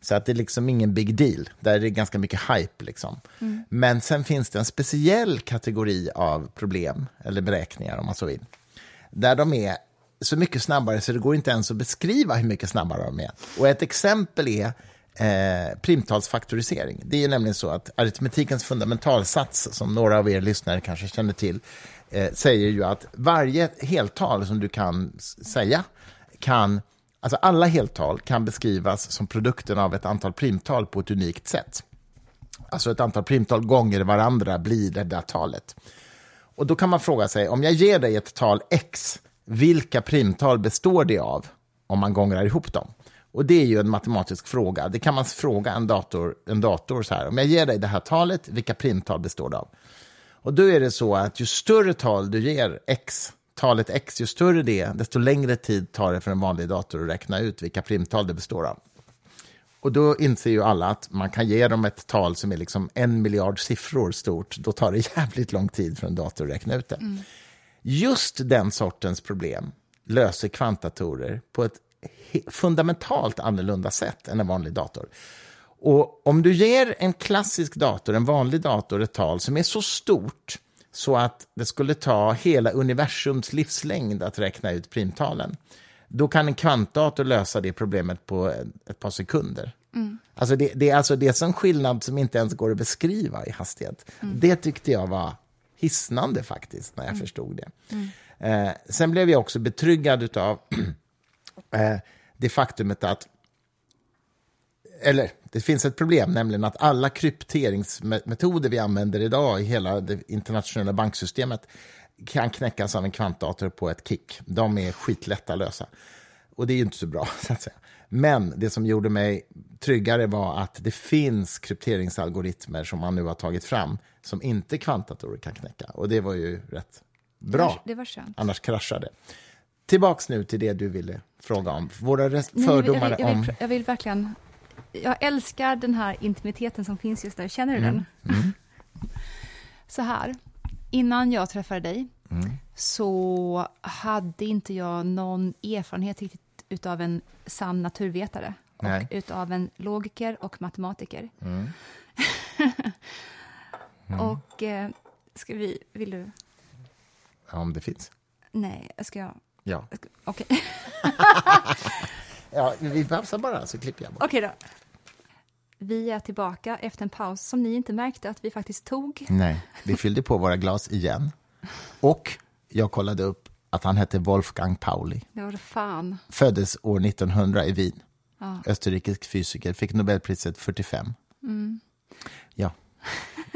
Så att det är liksom ingen big deal. Där är det ganska mycket hype. Liksom. Men sen finns det en speciell kategori av problem, eller beräkningar om man så vill, där de är så mycket snabbare så det går inte ens att beskriva hur mycket snabbare de är. Och ett exempel är eh, primtalsfaktorisering. Det är nämligen så att aritmetikens fundamentalsats, som några av er lyssnare kanske känner till, eh, säger ju att varje heltal som du kan säga kan Alltså alla heltal kan beskrivas som produkten av ett antal primtal på ett unikt sätt. Alltså ett antal primtal gånger varandra blir det där talet. Och då kan man fråga sig, om jag ger dig ett tal x, vilka primtal består det av om man gångrar ihop dem? Och det är ju en matematisk fråga. Det kan man fråga en dator, en dator så här. Om jag ger dig det här talet, vilka primtal består det av? Och då är det så att ju större tal du ger x, talet x, ju större det är, desto längre tid tar det för en vanlig dator att räkna ut vilka primtal det består av. Och då inser ju alla att man kan ge dem ett tal som är liksom en miljard siffror stort. Då tar det *laughs* jävligt lång tid för en dator att räkna ut det. Just den sortens problem löser kvantdatorer på ett fundamentalt annorlunda sätt än en vanlig dator. Och om du ger en klassisk dator, en vanlig dator, ett tal som är så stort så att det skulle ta hela universums livslängd att räkna ut primtalen, då kan en kvantdator lösa det problemet på ett par sekunder. Alltså det, det är alltså det sån skillnad som inte ens går att beskriva i hastighet. Det tyckte jag var hisnande faktiskt, när jag förstod det. Eh, sen blev jag också betryggad av *clears throat* det faktumet att eller det finns ett problem, nämligen att alla krypteringsmetoder vi använder idag i hela det internationella banksystemet kan knäckas av en kvantdator på ett kick. De är skitlätta att lösa. Och det är ju inte så bra, *laughs* så att säga. Men det som gjorde mig tryggare var att det finns krypteringsalgoritmer som man nu har tagit fram som inte kvantdatorer kan knäcka. Och det var ju rätt bra. Det var skönt. Annars kraschar det. Tillbaks nu till det du ville fråga om. Våra Nej, jag, vill, fördomar jag, vill, jag, om... vill, jag vill verkligen... Jag älskar den här intimiteten som finns just nu. Känner du den? Mm. *laughs* Så här, innan jag träffade dig Mm. så hade inte jag någon erfarenhet riktigt utav en sann naturvetare Nej. och utav en logiker och matematiker. *laughs* Mm. Och eh, ska vi... Vill du... Ja, om det finns. Nej, ska jag... Ja. Okej, *laughs* ja vi pausar bara, så klipper jag bort. Okej då. Vi är tillbaka efter en paus som ni inte märkte att vi faktiskt tog. Nej, vi fyllde på våra glas igen. Och jag kollade upp att han hette Wolfgang Pauli. Det var det fan. Föddes år 1900 i Wien. Ja. Österrikisk fysiker, fick Nobelpriset 45. Mm. Ja.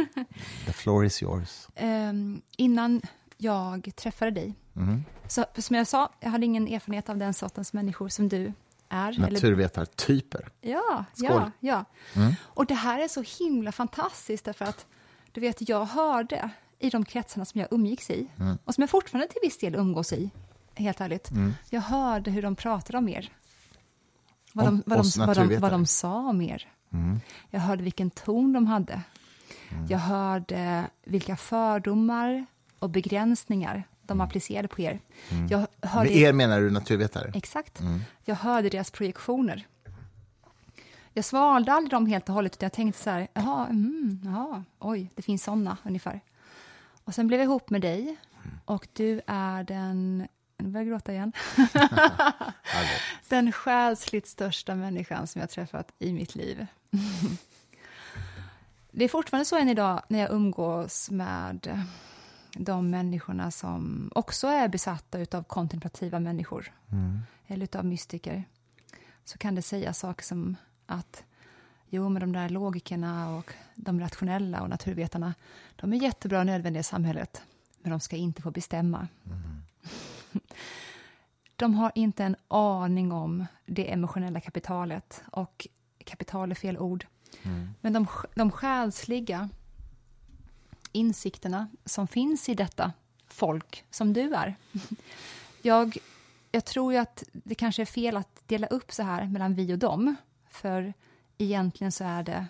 *laughs* The floor is yours. Ehm, innan jag träffade dig, Mm. så, som jag sa, jag hade ingen erfarenhet av den sortens människor som du är. Naturvetartyper. ja, Skål. ja, ja. Mm. Och det här är så himla fantastiskt därför att du vet, jag hörde i de kretsarna som jag umgicks i Mm. och som jag fortfarande till viss del umgås i, helt ärligt. Jag hörde hur de pratade om er. Vad Om de, vad, de, vad, de, vad de sa om er. Jag hörde vilken ton de hade. Jag hörde vilka fördomar och begränsningar de applicerade på er. Jag hörde Med er menar du naturvetare? Exakt. Jag hörde deras projektioner. Jag svalde aldrig dem helt och hållet, utan jag tänkte så här, jaha, mm, jaha, oj, det finns såna ungefär. Och sen blev jag ihop med dig och du är den, nu börjar jag gråta igen, *laughs* den själsligt största människan som jag träffat i mitt liv. *laughs* Det är fortfarande så än idag när jag umgås med de människorna som också är besatta av kontemplativa människor eller utav mystiker så kan det säga saker som att jo, men de där logikerna och de rationella och naturvetarna de är jättebra och nödvändiga i samhället. men de ska inte få bestämma. *laughs* De har inte en aning om det emotionella kapitalet, och kapital är fel ord. Men de, de själsliga insikterna som finns i detta folk som du är. *laughs* Jag, jag tror ju att det kanske är fel att dela upp så här mellan vi och dem, för egentligen så är det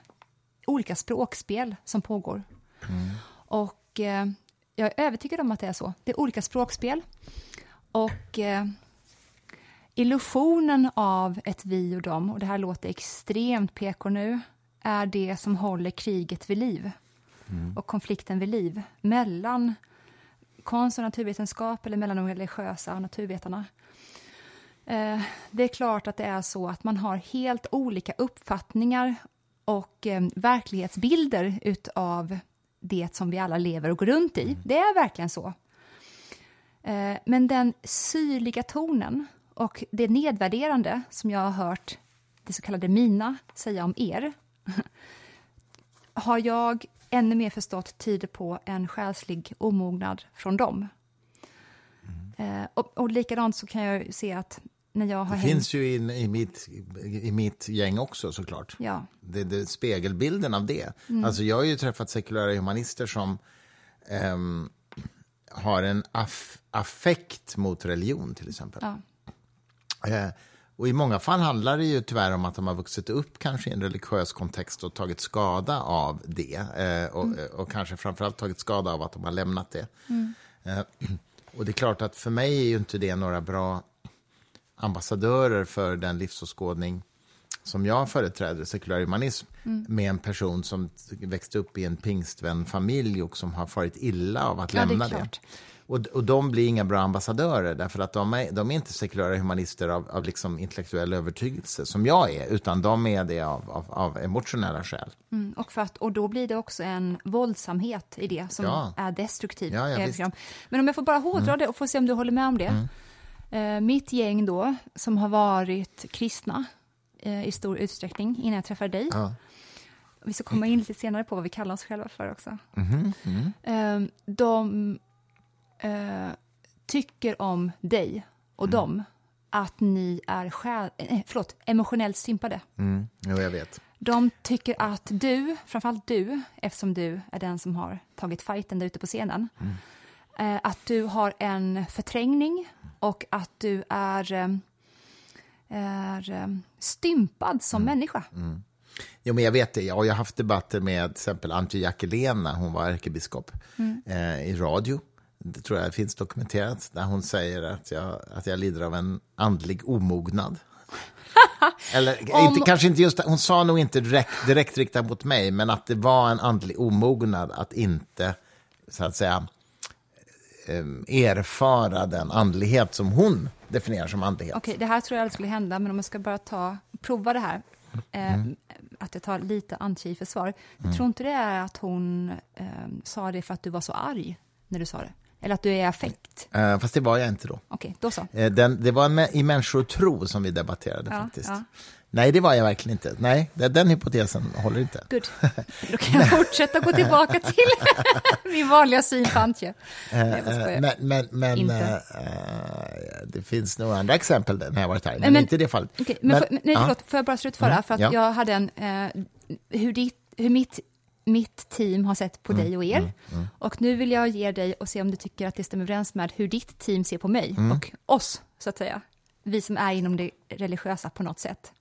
olika språkspel som pågår. Och eh, jag är övertygad om att det är så. Det är olika språkspel. Och eh, illusionen av ett vi och dem, och det här låter extremt PK nu, är det som håller kriget vid liv och konflikten vid liv mellan konst och naturvetenskap eller mellan de religiösa och naturvetarna. Eh, det är klart att det är så att man har helt olika uppfattningar och eh, verklighetsbilder utav det som vi alla lever och går runt i. Det är verkligen så. Eh, men den syrliga tonen och det nedvärderande som jag har hört det så kallade mina säga om er *laughs* har jag ännu mer förstått tyder på en själslig omognad från dem. Eh, och, och likadant så kan jag se att när jag har Det finns ju in, i, mitt, i mitt gäng också såklart. Ja. Det, det, spegelbilden av det. Alltså jag har ju träffat sekulära humanister som ehm, har en aff, affekt mot religion till exempel. Ja. Eh, och I många fall handlar det ju tyvärr om att de har vuxit upp kanske i en religiös kontext och tagit skada av det. Eh, och, och kanske framförallt tagit skada av att de har lämnat det. Eh, *clears throat* och det är klart att för mig är ju inte det några bra ambassadörer för den livsåskådning som jag företräder, sekulär humanism, med en person som växte upp i en pingstvänfamilj och som har farit illa av att Ja, lämna det. Och, och de blir inga bra ambassadörer, därför att de är, de är inte sekulära humanister av, av liksom intellektuell övertygelse, som jag är, utan de är det av, av, av emotionella skäl. Mm, och, för att, och då blir det också en våldsamhet i det som Ja. är destruktiv. Ja, ja. Mm. Men om jag får bara hårdra det och få se om du håller med om det. Eh, mitt gäng då, som har varit kristna eh, i stor utsträckning innan jag träffade dig. Ja. Vi ska komma in lite senare på vad vi kallar oss själva för också. Mm. Eh, de eh, tycker om dig och Mm. dem att ni är själ, eh, förlåt, emotionellt stympade. Mm, jo, jag vet. De tycker att du, framförallt du, eftersom du är den som har tagit fighten där ute på scenen, eh, att du har en förträngning och att du är, eh, är eh, stympad som människa. Jo, men jag vet det. Jag har haft debatter med till exempel Antje Jackelena, hon var ärkebiskop, eh, i radio. Det tror jag finns dokumenterat, där hon säger att jag, att jag lider av en andlig omognad. *laughs* Eller Om- inte, kanske inte just hon sa nog inte direkt, direkt riktat mot mig, men att det var en andlig omognad att inte, så att säga, eh, erfara den andlighet som hon definierar som andlighet. Okej, det här tror jag aldrig skulle hända, men om jag ska bara ta, prova det här, eh, att jag tar lite Antje i försvar. Jag tror inte det är att hon eh, sa det för att du var så arg när du sa det, eller att du är i affekt. Eh, fast det var jag inte då. Okej, då så. Eh, Den, det var i Människor och tro som vi debatterade Ja, faktiskt. ja. Nej, det var jag verkligen inte. Nej, den, den hypotesen håller inte. *laughs* Good. Då kan *laughs* jag fortsätta gå tillbaka till *laughs* min vanliga syn på Antje. Eh. Men, men, men eh, det finns några andra exempel när jag varit här, men, men- inte i det fallet. Okej, men, för, nej, ja. förlåt, får jag bara slutföra? För att ja. jag hade en... Eh, hur, ditt, hur mitt, mitt team har sett på Mm, dig och er. Och nu vill jag ge dig och se om du tycker att det stämmer överens med hur ditt team ser på mig Mm. och oss, så att säga. Vi som är inom det religiösa på något sätt.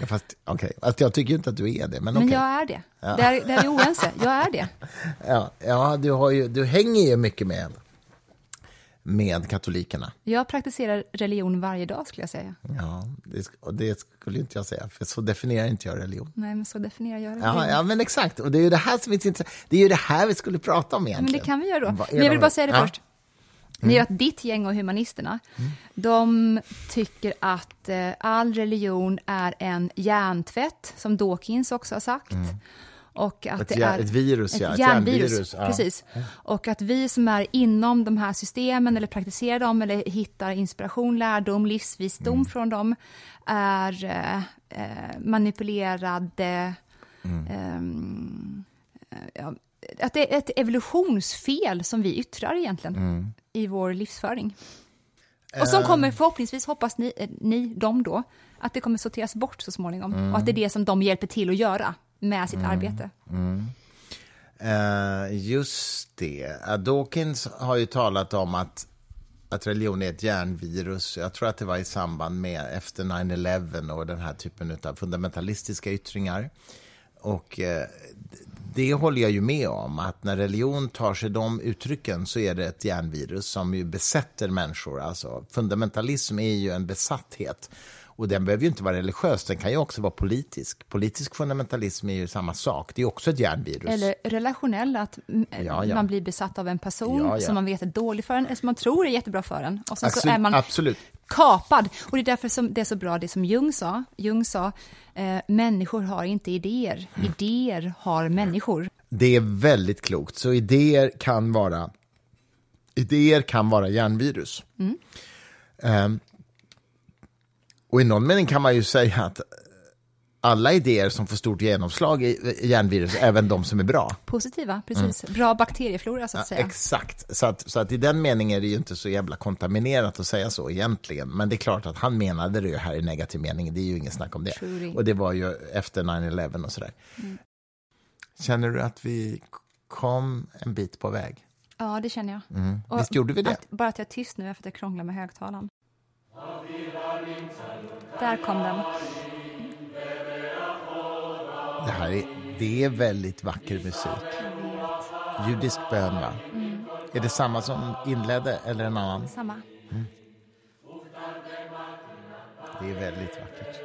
Ja, fast, okay. fast jag tycker inte att du är det, men Men okej. jag är det. Där, där är vi oense. Jag är det. *laughs* Ja, ja du, har ju, du hänger ju mycket med, med katolikerna. Jag praktiserar religion varje dag, skulle jag säga. Ja, det, och det skulle inte jag säga, för så definierar inte jag religion. Nej, men så definierar jag religion. Ja, ja, men exakt. Och det är ju det här som är intressant. Det är ju det här vi skulle prata om egentligen. Men det kan vi göra då. Men jag vill bara säga det Ja. Mm. först. Det är att ditt gäng och humanisterna, de tycker att eh, all religion är en hjärntvätt, som Dawkins också har sagt. Och att Mm. Ett det är ett virus, ja, ett järnvirus. järnvirus, ja. Precis. Och att vi som är inom de här systemen, eller praktiserar dem, eller hittar inspiration, lärdom, livsvisdom Mm. från dem, är eh, eh, manipulerade, Mm. ehm, ja, att det är ett evolutionsfel som vi yttrar egentligen i vår livsföring. Och som kommer förhoppningsvis, hoppas ni, eh, ni, de då, att det kommer sorteras bort så småningom. Och att det är det som de hjälper till att göra med sitt arbete. Eh, just det. Uh, Dawkins har ju talat om att, att religion är ett järnvirus. Jag tror att det var i samband med efter 9-11 och den här typen av fundamentalistiska yttringar. Och eh, det håller jag ju med om, att när religion tar sig de uttrycken så är det ett järnvirus som ju besätter människor. Alltså, fundamentalism är ju en besatthet. Och den behöver ju inte vara religiös, den kan ju också vara politisk. Politisk fundamentalism är ju samma sak, det är också ett järnvirus. Eller relationell, att mm, Ja, ja. man blir besatt av en person Ja, som man vet är dålig för en, eller som man tror är jättebra för en. Och sen så Absolut, är man absolut. kapad. Och det är därför som det är så bra det som Jung sa. Jung sa, eh, människor har inte idéer, Mm. idéer har människor. Det är väldigt klokt. Så idéer kan vara, idéer kan vara järnvirus. Ehm, och i någon mening kan man ju säga att alla idéer som får stort genomslag är järnvirus, även de som är bra. Positiva, precis. Bra bakterieflora så att säga. Exakt, så att, så att i den meningen är det ju inte så jävla kontaminerat att säga så egentligen. Men det är klart att han menade det ju här i negativ mening, det är ju ingen snack om det. Truly. Och det var ju efter 9-11 och sådär. Känner du att vi kom en bit på väg? Ja, det känner jag. Mm. Visst gjorde vi det? Att, bara att jag är tyst nu är för att jag krånglar med högtalaren. Där kom den. Det här är, det är väldigt vacker musik. Judisk bön, va? Mm. Är det samma som inledde eller en annan? Samma. Det är väldigt vackert.